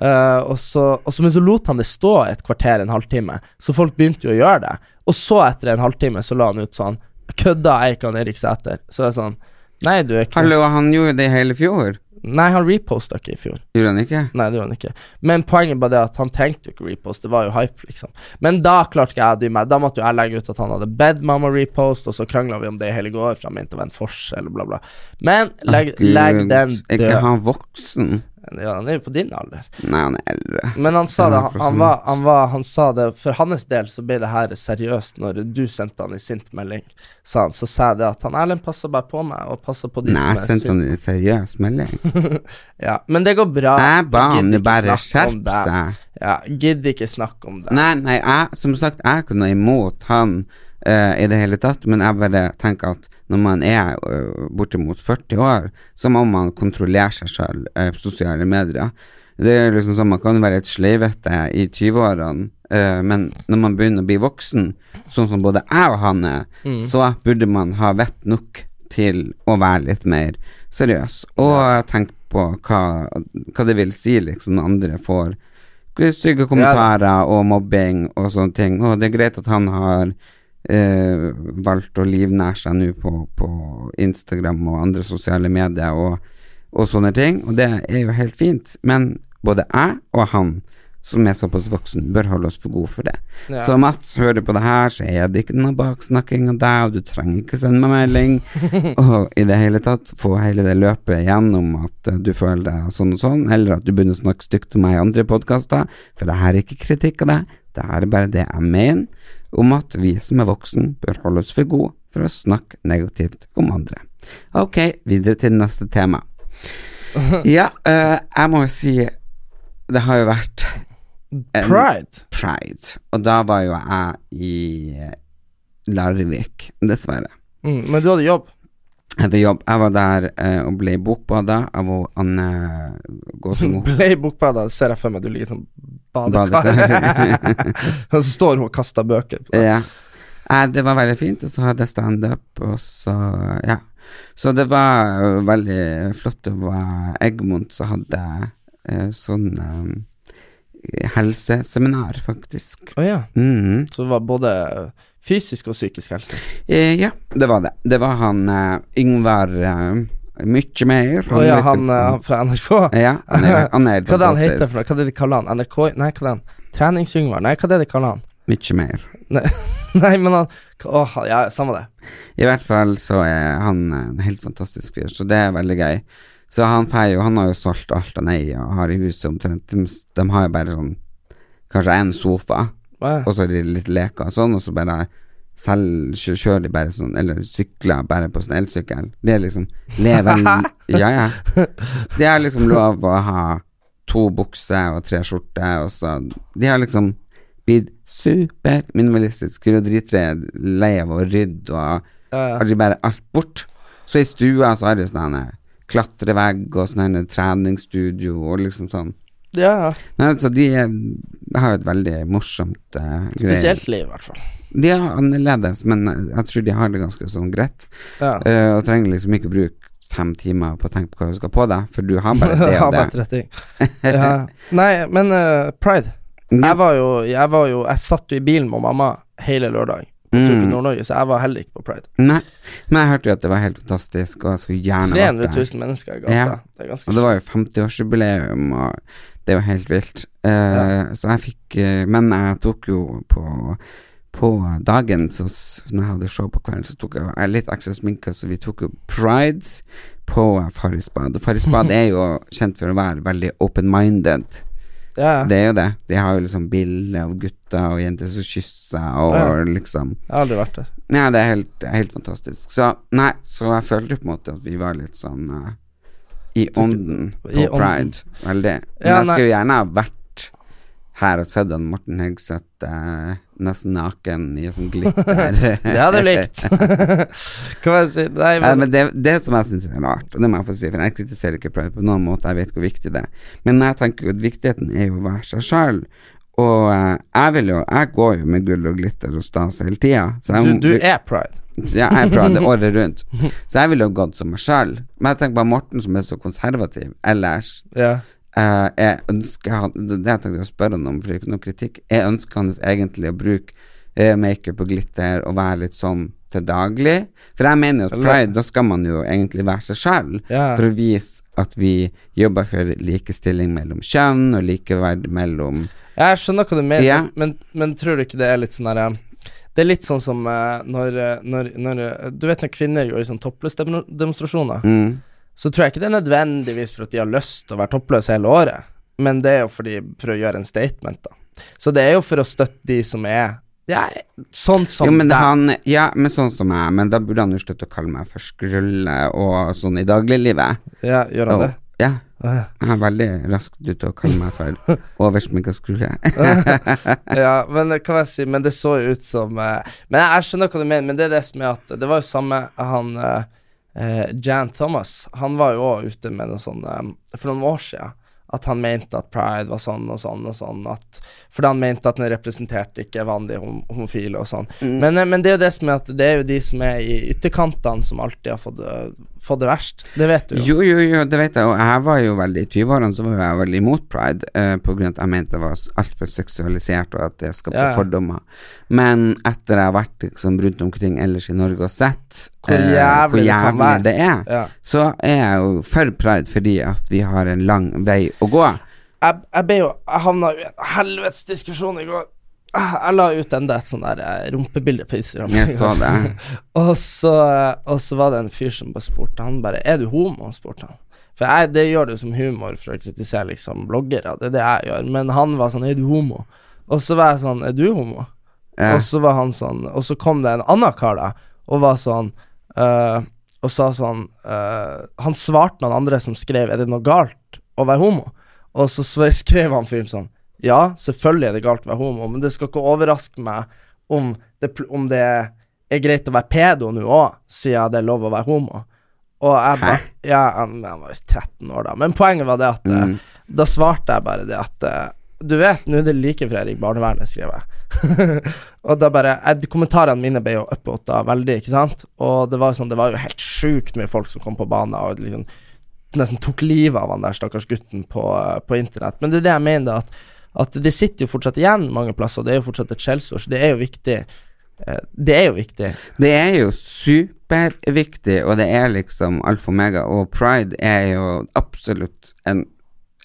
Uh, og så, og så, men så lot han det stå et kvarter, en halvtime, så folk begynte jo å gjøre det. Og så, etter en halvtime, så la han ut sånn Kødda Eikan ikke han Erik Sæter? Så det er sånn Nei, du er ikke Hallo, han gjorde det hele fjor. Nei, han reposta ikke i fjor. Gjorde han ikke? Nei, det gjorde han ikke. Men poenget bare det at han trengte jo ikke repost, det var jo hype, liksom. Men da klarte ikke jeg å dy meg. Da måtte jo jeg legge ut at han hadde bedt meg om å repost, og så krangla vi om det i hele går, for han mente det var en forskjell, bla, bla. Men legg, oh, legg den Er ikke han voksen? Ja, han er jo på din alder. Nei, han er eldre. Men han sa det, han, han, var, han, var, han sa det For hans del så ble det her seriøst når du sendte han i sint melding, sa han. Så sa jeg det at han Erlend passer bare på meg, og passer på de Nei, som er sendte han i seriøs melding. Ja, men det går bra. Jeg ba han bare skjerpe seg. Ja, gidder ikke snakke om det. Nei, nei, jeg, som sagt, jeg noe imot han eh, i det hele tatt, men jeg bare tenker at når man er uh, bortimot 40 år, så må man kontrollere seg sjøl uh, på sosiale medier. Det er liksom sånn, Man kan være et sleivete i 20-årene, eh, men når man begynner å bli voksen, sånn som både jeg og han er, Mm. så burde man ha vett nok til å være litt mer seriøs, og tenke på hva, hva det vil si liksom når andre får stygge kommentarer og mobbing og sånne ting. Og det er greit at han har eh, valgt å livnære seg nå på, på Instagram og andre sosiale medier og, og sånne ting, og det er jo helt fint. Men både jeg og han som er såpass voksen, bør holde oss for gode for det. Ja. Så Mats hører du på det her, så er det ikke noe baksnakking av deg, og du trenger ikke sende meg melding, og i det hele tatt få hele det løpet gjennom at eh, du føler deg sånn og sånn, eller at du begynner å snakke stygt om meg i andre podkaster, for det her er ikke kritikk av deg, det her er bare det jeg mener, om at vi som er voksen, bør holde oss for gode for å snakke negativt om andre. Ok, videre til neste tema. Ja, uh, jeg må jo si det har jo vært Pride. Pride. Og da var jo jeg i eh, Larvik, dessverre. Mm, men du hadde jobb. Etter jobb. Jeg var der eh, og ble bokbada av hun Anne Gåsemo. Ble bokbada, ser jeg for meg du ligger sånn badekar. Og så står hun og kaster bøker på deg. ja. Eh, det var veldig fint, og så hadde jeg standup, og så Ja. Så det var eh, veldig flott. Det var Egmont som hadde eh, sånn eh, helseseminar, faktisk. Å ja. Mhm. Så det var både fysisk og psykisk helse. Eh, ja, det var det. Det var han uh, Yngvar uh, Mykje mer. Å ja, han, ikke eh, han fra NRK. Ja, han er, han er Hva er det han heter for noe? Hva er det de kaller han? NRK? Nei, hva er det han? Treningsyngvar? Nei, hva er det de kaller han? Mykje mer. Nei, nei men han Åh, ja, samme det. I hvert fall så er han en helt fantastisk fyr, så det er veldig gøy. Så han får jo Han har jo solgt alt han eier og har i huset omtrent. De, de har jo bare sånn Kanskje én sofa, Ja. og så er de litt leker og sånn, og så bare selv kjører de bare sånn, eller sykler bare på sånn elsykkel. Det er liksom leven Ja, ja. Det er liksom lov å ha to bukser og tre skjorter, og så De har liksom blitt superminimalistiske og dritre lei av å rydde og har de bare alt bort. Så i stua så har de sånn klatrevegg og sånn treningsstudio og liksom sånn. Ja, ja. Nei, så de, de har et veldig morsomt uh, Spesielt liv, i hvert fall. De er annerledes, men eh, jeg tror de har det ganske sånn greit. Ja. Uh, og trenger liksom ikke bruke fem timer på å tenke på hva du skal på deg, for du har bare det og bare det. ting. Ja. Nei, men uh, pride. Jeg var jo Jeg var jo Jeg satt jo i bilen med mamma hele lørdag tur Mm. Nord-Norge, så jeg var heller ikke på pride. Nei, men jeg hørte jo at det var helt fantastisk, og jeg skulle gjerne vært 300 000 mennesker i gata. Ja. Det Og det var jo 50-årsjubileum, og det var helt vilt. Uh, Ja. Så jeg fikk uh, Men jeg tok jo på på dagen, så når jeg hadde show på kvelden, så tok jeg, jeg litt ekstra sminke, så vi tok jo pride på Farris bad. Og Farris bad er jo kjent for å være veldig open-minded. Ja, Det er jo det. De har jo liksom bilder av gutter og jenter som kysser, og Ja. liksom jeg har aldri vært der. Ja, det er helt, er helt fantastisk. Så nei, så jeg følte på en måte at vi var litt sånn eh, i ånden på I ånden. pride. Veldig. Men Ja, jeg skulle gjerne ha vært her og sett han Morten Hegseth eh, nesten naken i sånn glitter. Det hadde du likt. Hva jeg si? Nei, Ja, men, men det, det som jeg syns er rart, og det må jeg få si, for jeg kritiserer ikke pride på noen måte, jeg vet hvor viktig det er, men jeg tenker jo at viktigheten er jo å være seg sjøl. Og eh, jeg vil jo Jeg går jo med gull og glitter og stas hele tida. du, du er pride. Ja, jeg er pride året rundt. Så jeg ville jo gått som meg sjøl. Men jeg tenker bare Morten som er så konservativ ellers. Ja. eh, jeg ønsker han Det jeg tenkte å spørre han om, for det er ikke noe kritikk. Jeg ønsker hans egentlig å bruke eh, makeup og glitter og være litt sånn til daglig. For jeg mener jo at pride, da skal man jo egentlig være seg sjøl. Ja. For å vise at vi jobber for likestilling mellom kjønn og likeverd mellom Jeg skjønner hva du mener, yeah. men, men tror du ikke det er litt sånn herre Det er litt sånn som eh, når, eh, når, når eh, Du vet når kvinner går i sånn toppløsdemonstrasjoner, mm, så tror jeg ikke det er nødvendigvis for at de har lyst til å være toppløse hele året, men det er jo fordi, for å gjøre en statement, da. Så det er jo for å støtte de som er Ja, sånn som jo, men det, han, ja, men sånn som jeg, men da burde han jo slutte å kalle meg for skrulle og sånn i dagliglivet. Ja, gjør han Og- det? Ja, Ja. han er veldig raskt ute og kaller meg for oversminka skrue. ja, men hva jeg si Men det så jo ut som eh, Men jeg, jeg skjønner hva du mener, men det er det som er at Det var jo samme han eh, eh, Jan Thomas, han var jo òg ute med noe sånn eh, For noen år siden at han mente at pride var sånn og sånn og sånn. At, fordi han mente at den representerte ikke vanlige hom homofile og sånn. Men, eh, men det er jo det som er at det er jo de som er i ytterkantene, som alltid har fått, det- fått det verst. Det vet du jo. Jo, jo, jo, det vet jeg, og jeg var jo veldig I 20-årene så var jeg veldig imot pride, eh, av at jeg mente det var altfor seksualisert, og at det skapte Ja, ja. fordommer. Men etter jeg har vært liksom rundt omkring ellers i Norge og sett Hvor eh, jævlig hvor det kan jævlig det er, Ja. så er jeg jo for pride fordi at vi har en lang vei å gå. jeg, jeg ble jo Jeg havna i en helvetes diskusjon i går. Jeg la ut enda et sånn der eh, rumpebilde på Instagram. Jeg så det. og, så, og så var det en fyr som bare spurte Han bare 'Er du homo?' spurte han. For jeg, det gjør du som humor for å kritisere liksom bloggere, det er det jeg gjør. Men han var sånn 'Er du homo?' Og så var jeg sånn 'Er du homo?' Ja. Og så var han sånn Og så kom det en annen kar da og var sånn øh, Og sa sånn uh, Han svarte noen andre som skrev 'Er det noe galt å være homo?' Og så skrev han fyren sånn Ja, selvfølgelig er det galt å være homo, men det skal ikke overraske meg om det, om det er greit å være pedo nå òg, siden det er lov å være homo. Og jeg bare Ja, han, han var visst 13 år da, men poenget var det at eh, Mm. Da svarte jeg bare det at Du vet, nå er det like før jeg barnevernet, skrev jeg. og da bare jeg, Kommentarene mine ble jo uppåta veldig, ikke sant? Og det var, sånn, det var jo helt sjukt mye folk som kom på banen og liksom nesten tok livet av han der stakkars gutten på, på internett. Men det er det jeg mener, at, at det sitter jo fortsatt igjen mange plasser, og det er jo fortsatt et skjellsord, så det er jo viktig. Eh, Det er jo viktig. Det er jo superviktig, og det er liksom alfa og omega, og pride er jo absolutt en,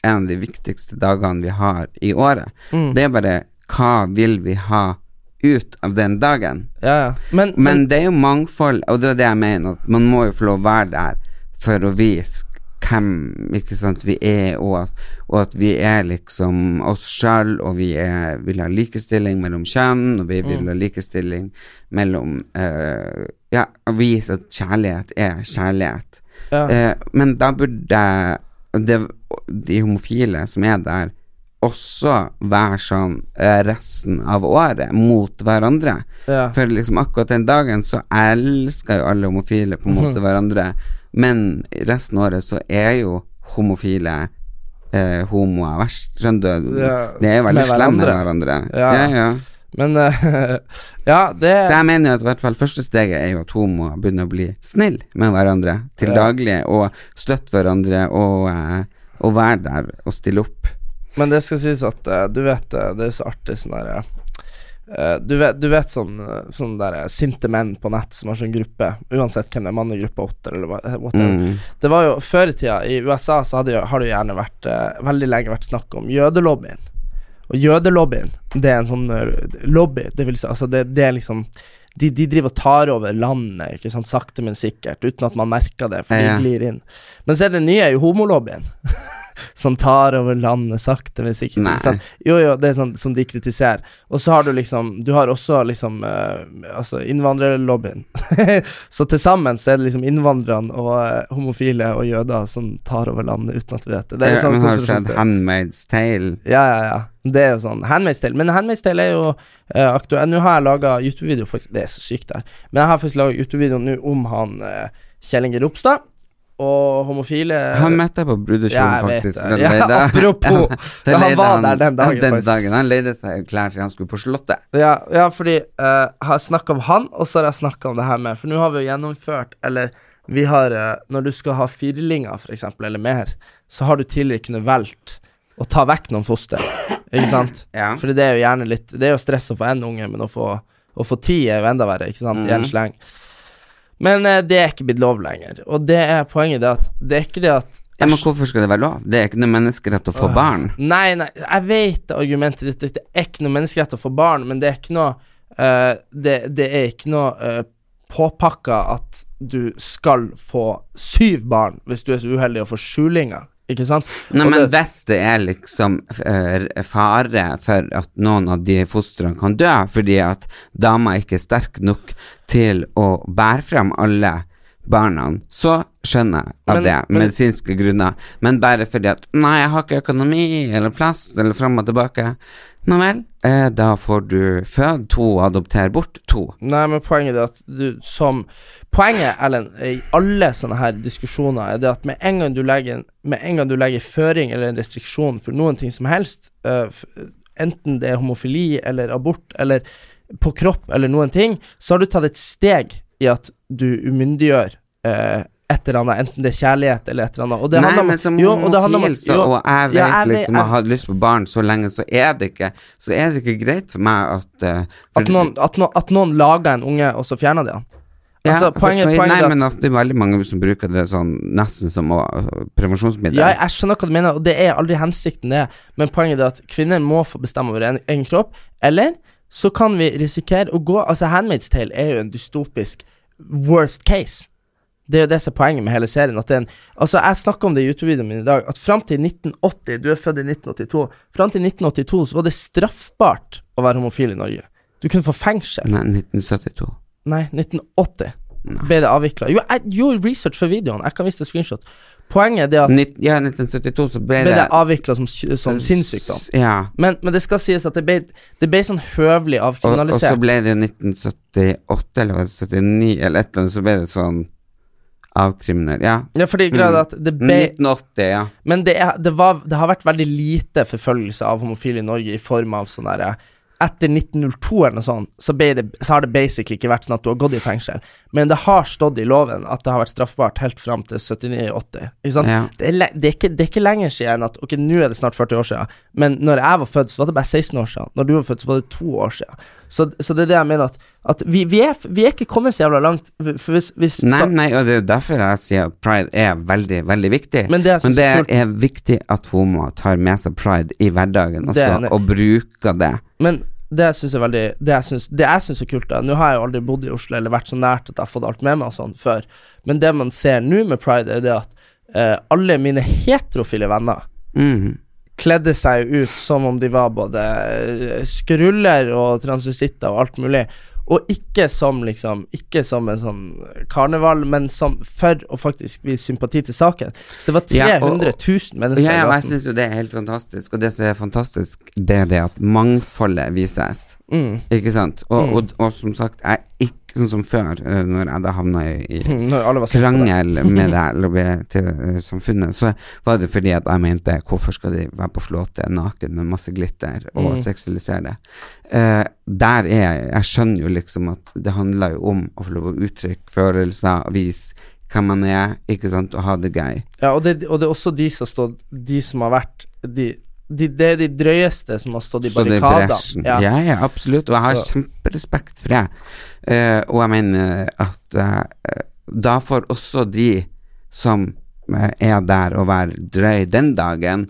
en av de viktigste dagene vi har i året. Mm. Det er bare hva vil vi ha ut av den dagen? Ja, ja. Men, Men det er jo mangfold, og det er det jeg mener, at man må jo få lov å være der for å vise hvem ikke sant, vi er, og at, og at vi er liksom oss sjøl, og vi er, vil ha likestilling mellom kjønn, og vi vil Mm. ha likestilling mellom uh, Ja, vise at kjærlighet er kjærlighet. ja. Uh, men da burde det, de homofile som er der, også være sånn eh, resten av året mot hverandre. ja. For liksom akkurat den dagen så elsker jo alle homofile på en måte måte hverandre, men resten av året så er jo homofile eh, homoer verst, skjønner du? Ja, det er jo veldig slemme med hverandre. Ja. Ja, ja. Men eh, Ja, det Så jeg mener jo at i hvert fall første steget er jo at homoer begynner å bli snill med hverandre til Ja. daglig, og støtte hverandre og, eh, og være der og stille opp. Men det skal sies at eh, du vet Det er så artig sånn derre du, vet, du vet sånn eh, Sånn der sinte menn på nett som har sånn gruppe, uansett hvem det er, mannegruppe åtte eller whatever. Mm. Det var jo Før i tida, i USA, så hadde har det jo gjerne vært veldig lenge vært snakk om jødelobbyen. Og jødelobbyen, det er en sånn eh, lobby, det vil Altså, det, det er liksom de, de driver og tar over landet, ikke sant, sakte, men sikkert, uten at man merker det, for de glir inn. Men så er det nye er jo homolobbyen. som tar over landet sakte, men sikkert. Sant? Jo, jo, det er sånn som de kritiserer. Og så har du liksom Du har også liksom uh, Altså innvandrerlobbyen. så til sammen så er det liksom innvandrerne og uh, homofile og jøder som tar over landet uten at vi vet det. Det er sånn har du sett. Handmaid's Tale? Ja, ja, ja. Det er jo sånn Handmaid's Tale. Men Handmaid's Tale er jo uh, aktuell. Nå har jeg laga YouTube-video, faktisk. Det er så sykt der. Men jeg har faktisk laga YouTube-video nå om han uh, Kjell Inge Ropstad. Og homofile Han møtte jeg på brudekjolen, Ja, faktisk. det. Ja, leide- apropos. Da han var var der den dagen, Den dagen. Han leide seg klær til han skulle på Slottet. Ja, ja fordi uh, jeg har snakka om han, og så har jeg snakka om det her med For nå har vi jo gjennomført, eller vi har uh, Når du skal ha firlinger, for eksempel, eller mer, så har du tidligere kunnet valgt å ta vekk noen foster, ikke sant? Ja. Fordi det er jo gjerne litt Det er jo stress å få én unge, men å få, å få ti er jo enda verre, ikke sant, i en Mhm. sleng. Men eh, det er ikke blitt lov lenger, og det er poenget det at Det er ikke det at Ja, men hvorfor skal det være lov? Det er ikke noe menneskerett å få barn. Nei, nei, jeg vet argumentet ditt. Det er ikke noe menneskerett å få barn, men det er ikke noe uh, det, det er ikke noe uh, påpakka at du skal få syv barn hvis du er så uheldig å få skjulinger, ikke sant? Nei, Og men det- hvis det er liksom eh, fare for at noen av de fostrene kan dø fordi at dama ikke er sterk nok til å bære frem alle barna, så skjønner jeg av Men- det, men- medisinske grunner. Men bare fordi at Nei, jeg har ikke økonomi eller plass, eller fram og tilbake. Nå vel, eh, da får du føde to og adoptere bort to. Nei, men poenget er at du som Poenget, Ellen, i alle sånne her diskusjoner, er det at med en gang du legger en, Med en gang du legger føring eller en restriksjon for noen ting som helst, uh, enten det er homofili eller abort eller på kropp eller noen ting, så har du tatt et steg i at du umyndiggjør øh, et eller annet, enten det er kjærlighet eller et eller annet. Og det Nei, handler om- men som homofil, så, og jeg vet ja, jeg liksom jeg har hatt lyst på barn så lenge, så er det ikke Så er det ikke greit for meg at uh, for At noen, at, no, at noen lager en unge, og så fjerner de han. Ja, Altså, for- poenget, nei, at men at det er veldig mange som bruker det sånn nesten som å- prevensjonsmiddel. Ja, jeg skjønner hva du mener, og det er aldri hensikten, det. Men poenget er at kvinner må få bestemme over en- egen kropp. Eller så kan vi risikere å gå Altså, Handmaid's Tale er jo en dystopisk worst case. Det er jo det som er poenget med hele serien. At det er en, altså Jeg snakka om det i YouTube-videoen min i dag, at fram til 1980 Du er født i 1982. Fram til 1982 så var det straffbart å være homofil i Norge. Du kunne få fengsel. Nei, 1972. Nei, 1980 ble det avvikla. Jo, jeg gjorde research for videoen. Jeg kan vise deg screenshot. Poenget er det at Nitt- ja, 1972 så ble ble det det avvikla som, som sinnssykdom. Ja. Men, men det skal sies at det ble, det ble sånn høvelig Og, og så ble det jo 1978 eller var 79 eller et eller annet, så ble det sånn avkriminert. Ja. ja, fordi greia er at det ble 1980, ja. Men det, er, det, var, det har vært veldig lite forfølgelse av homofile i Norge i form av sånn derre etter 1902 eller noe sånt, så, det, så har det basically ikke vært sånn at du har gått i fengsel. Men det har stått i loven at det har vært straffbart helt fram til 79-80. Ja. Det, det, det er ikke lenger siden at Ok, nå er det snart 40 år siden, men når jeg var født, så var det bare 16 år siden. Når du var født, så var det to år siden. Så, så det er det jeg mener, at, at vi, vi, er, vi er ikke kommet så jævla langt. Hvis, hvis Nei, så, nei, og det er derfor jeg sier at pride er veldig, veldig viktig. Men det men det er er viktig at homoer tar med seg pride i hverdagen er også, enig. og bruker det. Men det syns jeg veldig Det jeg syns, det jeg syns er kult, da Nå har jeg jo aldri bodd i Oslo eller vært så nært at jeg har fått alt med meg og sånn før, men det man ser nå med pride, er det at eh, alle mine heterofile venner Mhm. Kledde seg ut som om de var både eh, skruller og transvestitter og alt mulig. Og ikke som liksom Ikke som en sånn karneval, men som for å faktisk vise sympati til saken. Så det var Ja, og- 300 000 mennesker Ja, ja, og jeg syns jo det er helt fantastisk, og det som er fantastisk, det er det at mangfoldet vises. Mm. Ikke sant? Og, og, og som sagt, jeg er ikke sånn som før, eh, når jeg da havna i, krangel med det LHBT-samfunnet, så var det fordi at jeg mente hvorfor skal de være på flåte naken med masse glitter og Mm. seksualisere det? Eh, der er jeg Jeg skjønner jo liksom at det handler jo om å få lov å uttrykke følelser, vise hvem man er, ikke sant, og ha det gøy. Ja, og det, og det er også de som stått De som har vært de, de, Det er de drøyeste som har stått i barrikadene. Ja. Ja. ja, absolutt. Og jeg har Så- kjemperespekt for det. Uh, og jeg mener at uh, da får også de som eh, er der og være drøy den dagen,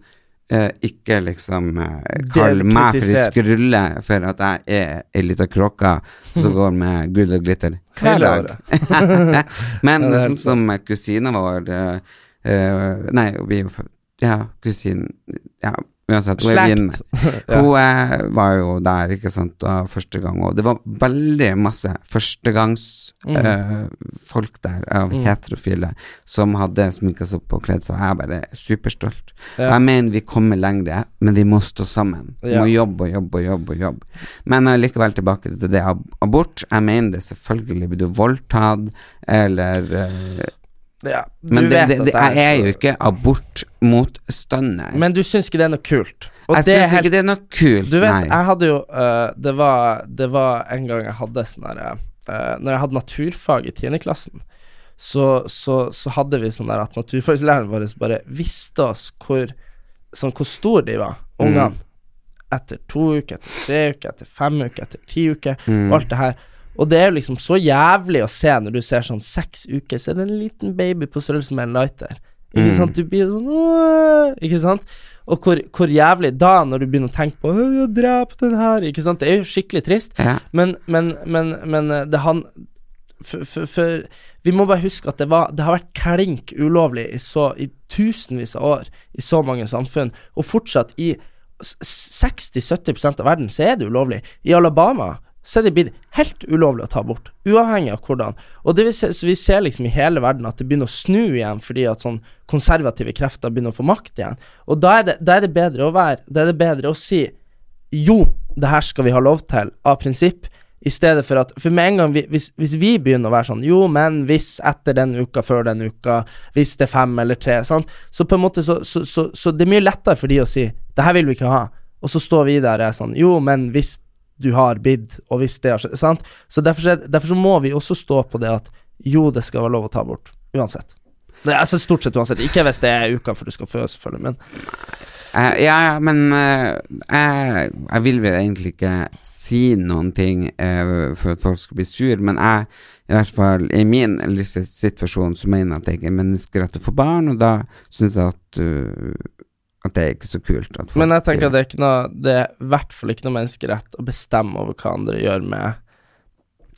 eh, ikke liksom uh, kalle meg for kritiser. skrulle for at jeg er ei lita kråke som går med gull og glitter hver dag. Men Ja, sånn som kusina vår eh, eh, Nei, vi er jo Ja, kusinen Ja, uansett. hun er. Ja. hun eh, var jo der, ikke sant, første gang, og det var veldig masse førstegangsfolk Mm. uh, der, av heterofile, som hadde sminka seg opp og kledd seg, jeg er bare superstolt. Ja. Jeg mener vi kommer lengre, men vi må stå sammen. Vi Ja. må jobbe og jobbe og jobbe og jobbe. Men uh, likevel tilbake til det ab abort. Jeg mener det selvfølgelig blir du voldtatt, eller eh, Ja, Men det, det, det, jeg er jo ikke abortmotstander. Men du syns ikke det er noe kult? Og jeg det syns helt- ikke det er noe kult, Du vet, nei. jeg hadde jo uh, det, var, det var en gang jeg hadde sånn herre uh, Når jeg hadde naturfag i tiendeklassen, så, så, så hadde vi sånn der at naturfaglæreren vår bare visste oss hvor Sånn hvor stor de var, Mm. ungene. Etter to uker, etter tre uker, etter fem uker, etter ti uker, Mm. og alt det her. Og det er jo liksom så jævlig å se når du ser sånn seks uker, så er det en liten baby på størrelse med en lighter. Ikke Mm. sant? Du blir sånn «Åh!» Ikke sant? Og hvor, hvor jævlig da, når du begynner å tenke på «Åh, jeg drep den her, ikke sant? Det er jo skikkelig trist, Ja. men, men, men, men eh, det han for, for, for vi må bare huske at det, var, det har vært klink ulovlig i, så, i tusenvis av år i så mange samfunn, og fortsatt i 60-70% av verden så er det ulovlig. I Alabama så er det blitt helt ulovlig å ta abort, uavhengig av hvordan. Og det vi ser, vi ser liksom i hele verden at det begynner å snu igjen fordi at sånn konservative krefter begynner å få makt igjen. Og da er det, da er det bedre å være Da er det bedre å si jo, det her skal vi ha lov til, av prinsipp, i stedet for at For med en gang vi, hvis, hvis vi begynner å være sånn Jo, men hvis etter den uka, før den uka, hvis det er fem eller tre, sant, så på en måte så, så, så, så det er mye lettere for de å si Det her vil vi ikke ha. Og så står vi der og er sånn Jo, men hvis du har bidd, og hvis det har skjedd Sant? Så derfor, er- derfor så må vi også stå på det at jo, det skal være lov å ta abort. Uansett. Det altså stort sett uansett. Ikke hvis det er uka før du skal føde, selvfølgelig, men uh, ja, men uh, jeg, jeg vil vel egentlig ikke si noen ting uh, for at folk skal bli sur, men jeg, i hvert fall i min situasjon, så mener jeg at det ikke er menneskerett å få barn, og da syns jeg at, at det er ikke så kult. Men jeg tenker det er ikke noe Det er i hvert fall ikke noe menneskerett å bestemme over hva andre gjør med,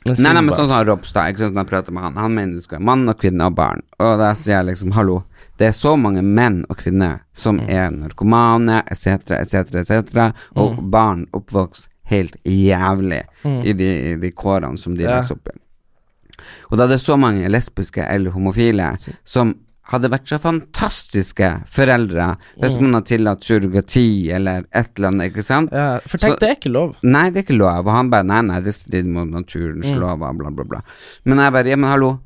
Nei, nei, men sånn som Ropstad, ikke sånn som jeg prater med han, han mener du skal ha mann og kvinne og barn, og da sier jeg liksom, hallo, det er så mange menn og kvinner som Mm. er narkomane, etc., etc., etc., og Mm. barn oppvokst helt jævlig i, de, de kårene som de Ja. vokser opp i. Og da er det så mange lesbiske eller homofile som hadde vært så fantastiske foreldre hvis Mm. man hadde tillatt surrogati eller et eller annet, ikke sant? ja, For tenk, Så- det er ikke lov. Nei, det er ikke lov. Og han bare nei, nei, det strider mot naturens Mm. lover, bla, bla, bla. Men jeg bare ja, men hallo.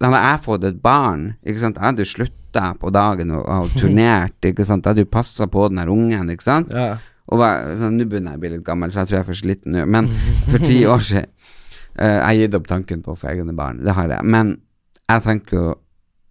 Hadde jeg fått et barn, ikke sant, jeg hadde slutta på dagen og, og turnert, ikke sant, jeg hadde jo passa på den her ungen, ikke sant. Ja. Og var, sånn, Nå begynner jeg å bli litt gammel, så jeg tror jeg er for sliten nå, men for ti år siden uh, Jeg har gitt opp tanken på å få egne barn, det har jeg. Men jeg tenker jo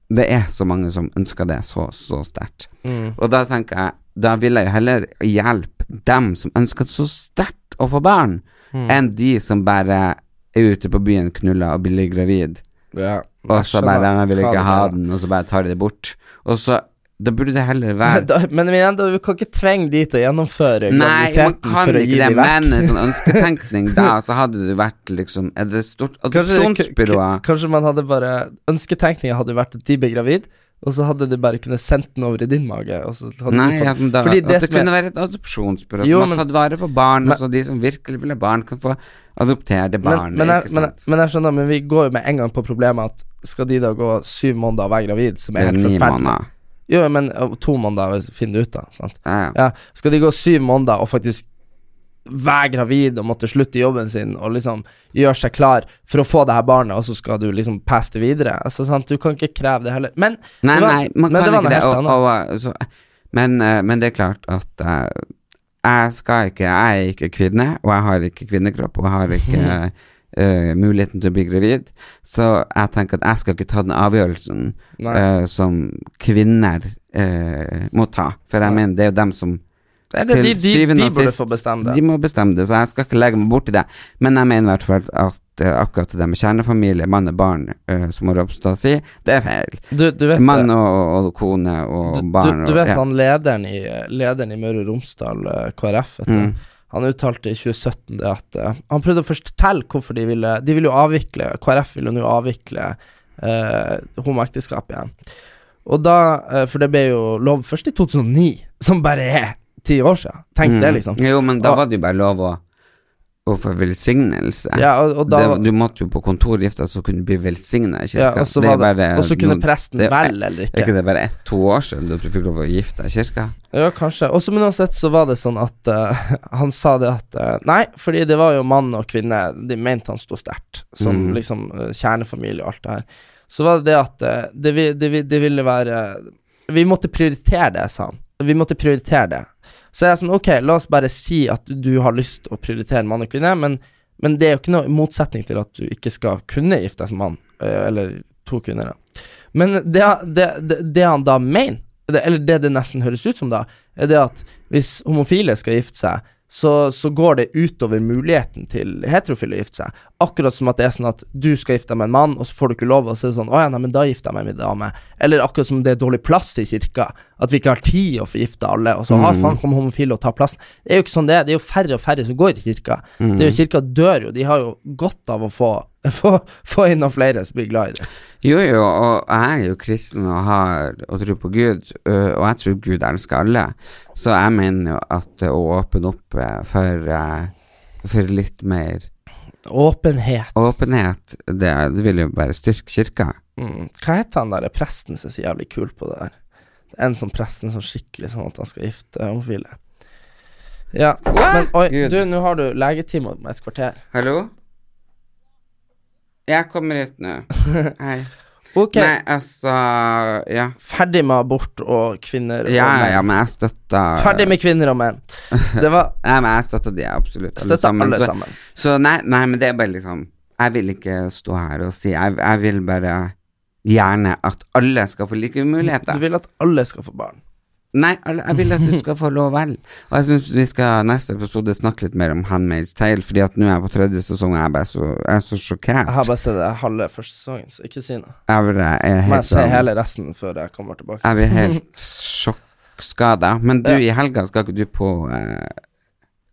Det er så mange som ønsker det så, så sterkt. Mm. Og da tenker jeg Da vil jeg jo heller hjelpe dem som ønsker så sterkt å få barn, Mm. enn de som bare er ute på byen, knuller og blir gravid, Ja, og så bare denne 'Jeg vil ikke ha den', og så bare tar de det bort. Og så Da burde det heller være Da, men igjen, vi kan ikke tvinge de til å gjennomføre Nei, man kan ikke det, men en sånn ønsketenkning da, så hadde det vært liksom Er det stort adopsjonsbyrået kanskje man hadde bare Ønsketenkninga hadde vært at de ble gravid, og så hadde de bare kunnet sendt den over i din mage. Nei, du men da, at det det kunne være et adopsjonsbyrå Jo, som har tatt vare på barn, Men- så de som virkelig vil ha barn, kan få adoptere det barnet, men, men, jeg, men, jeg, men jeg skjønner, men vi går jo med en gang på problemet at skal de da gå syv måneder og være gravid, som er helt forferdelig. Jo, men uh, to måneder, hvis- finner det ut, da. Sant? Ja, ja. Skal de gå syv måneder og faktisk være gravid og måtte slutte i jobben sin og liksom gjøre seg klar for å få det her barnet, og så skal du liksom passe det videre? Altså, sant? Du kan ikke kreve det heller. Men Nei, det var- nei, man men kan det ikke det. Og, og, så, men, eh, men det er klart at uh, jeg skal ikke Jeg er ikke kvinne, og jeg har ikke kvinnekropp, og jeg har ikke eh, muligheten til å bli gravid. Så jeg tenker at jeg skal ikke ta den avgjørelsen eh, som kvinner uh, må ta. For jeg Nei. mener, det er jo dem som det, det, de, de, syvende og sist- bestemme det. De må bestemme det, så jeg skal ikke legge meg borti det. Men jeg mener i hvert fall at akkurat det med kjernefamilie, mann og barn, som Ropstad sier, det er feil. Du, du vet Mann og, og kone og Du, barn du, vet og, ja. han lederen i, lederen i Møre og Romsdal, KrF, vet du. Mm. Han uttalte i 2017 det at uh, Han prøvde å fortelle hvorfor de ville De ville jo avvikle KrF ville nå avvikle uh, homoekteskap igjen. Og da uh, For det ble jo lov først i 2009, som bare er ti år siden. Tenk det, Mm. liksom. Jo, men da var det jo bare lov å, å for velsignelse. Ja, og, og da det, du måtte jo på kontorgifta, så kunne du bli velsigna i ja, kirka. og bare og så kunne noen- presten det velge eller Er ikke. ikke det bare ett-to år siden du fikk lov å gifte deg i kirka? Ja, kanskje. Og så men uansett så var det sånn at uh, han sa det at uh, Nei, fordi det var jo mann og kvinne, de mente han sto sterkt, som Mm. liksom uh, kjernefamilie og alt det her. Så var det det at det, vi- det, det ville være Vi måtte prioritere det, sa han. Vi måtte prioritere det. Så jeg er sånn, ok, la oss bare si at du har lyst å prioritere mann og kvinne, men, men det er jo ikke noe motsetning til at du ikke skal kunne gifte deg som mann, eh, eller to kvinner. da. Men det, det, det han da mener, eller det det nesten høres ut som da, er det at hvis homofile skal gifte seg, så, så går det utover muligheten til heterofile å gifte seg. Akkurat som at det er sånn at du skal gifte deg med en mann, og så får du ikke lov, og så er det sånn Å ja, nei, men da gifter jeg meg med en dame. Eller akkurat som det er dårlig plass i kirka. At vi ikke har tid å få gifte alle, og så har faen kommet homofile og tar plassen. Det er jo ikke sånn det er. Det er jo færre og færre som går i kirka. Det er jo Kirka dør jo. De har jo godt av å få, få, få noen flere som blir glad i det. Jo, jo, og jeg er jo kristen og har og tror på Gud, og jeg tror Gud elsker alle. Så jeg mener jo at å åpne opp for, for litt mer Åpenhet. åpenhet, det, det vil jo bare styrke kirka. Mm. Hva heter han der presten som er så jævlig kul på det der? Det er En sånn presten som skikkelig sånn at han skal gifte homofile. Ja, men oi, Gud. du, nå har du legetime om et kvarter. Hallo? Jeg kommer ut nå. Hei. Ok, Nei, altså Ja. ferdig med abort og kvinner og Ja, menn. ja, men jeg støtter Ferdig med kvinner og menn. Det var Nei, men jeg støtter de absolutt Støtta sammen. alle sammen. Så nei, nei, men det er bare liksom Jeg vil ikke stå her og si Jeg, jeg vil bare gjerne at alle skal få like muligheter. Du vil at alle skal få barn. Nei, jeg vil at du skal få lov vel. Og jeg syns vi skal neste episode snakke litt mer om Handmaid's Tale, fordi at nå er jeg på tredje sesong, og jeg er bare så, jeg er så sjokkert. Jeg har bare sett halve første sesongen, så ikke si noe. Jeg er Men jeg ser hele resten før jeg kommer tilbake. Jeg blir helt sjokkskada. Men du, i helga skal ikke du på eh,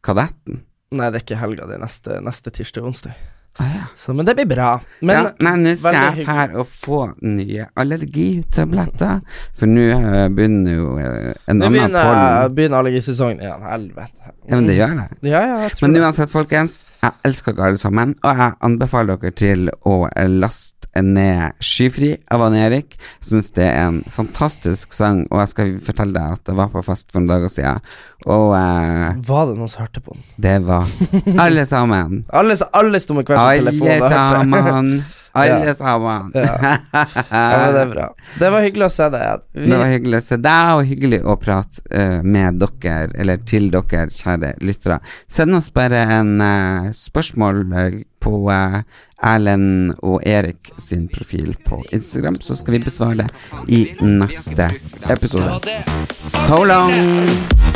Kadetten? Nei, det er ikke helga, det er neste, neste tirsdag og onsdag. Ah, ja. Så, men det blir bra. Men ja, men nå skal jeg her og få nye allergitabletter, for nå eh, begynner jo eh, en annen begynner, pollen. begynner allergisesongen igjen. Helvete. Ja, men det gjør det. Ja, Men uansett, folkens, jeg elsker dere alle sammen, og jeg anbefaler dere til å laste ned Skyfri av Anne Erik. Jeg syns det er en fantastisk sang, og jeg skal fortelle deg at jeg var på fest for noen dager siden, og eh, Var det noen som hørte på den? det var alle sammen. Alle, alle sto med hver sin Alle telefon hørte. sammen. Alle Ja. sammen. Ja. Ja, men det er bra. Det var hyggelig å se deg. Vi, Det var hyggelig å se deg, og hyggelig å prate uh, med dere, eller til dere, kjære lyttere. Send oss bare en uh, spørsmål eh, på uh, Erlend og Erik sin profil på Instagram, så skal vi besvare det i neste episode. So long!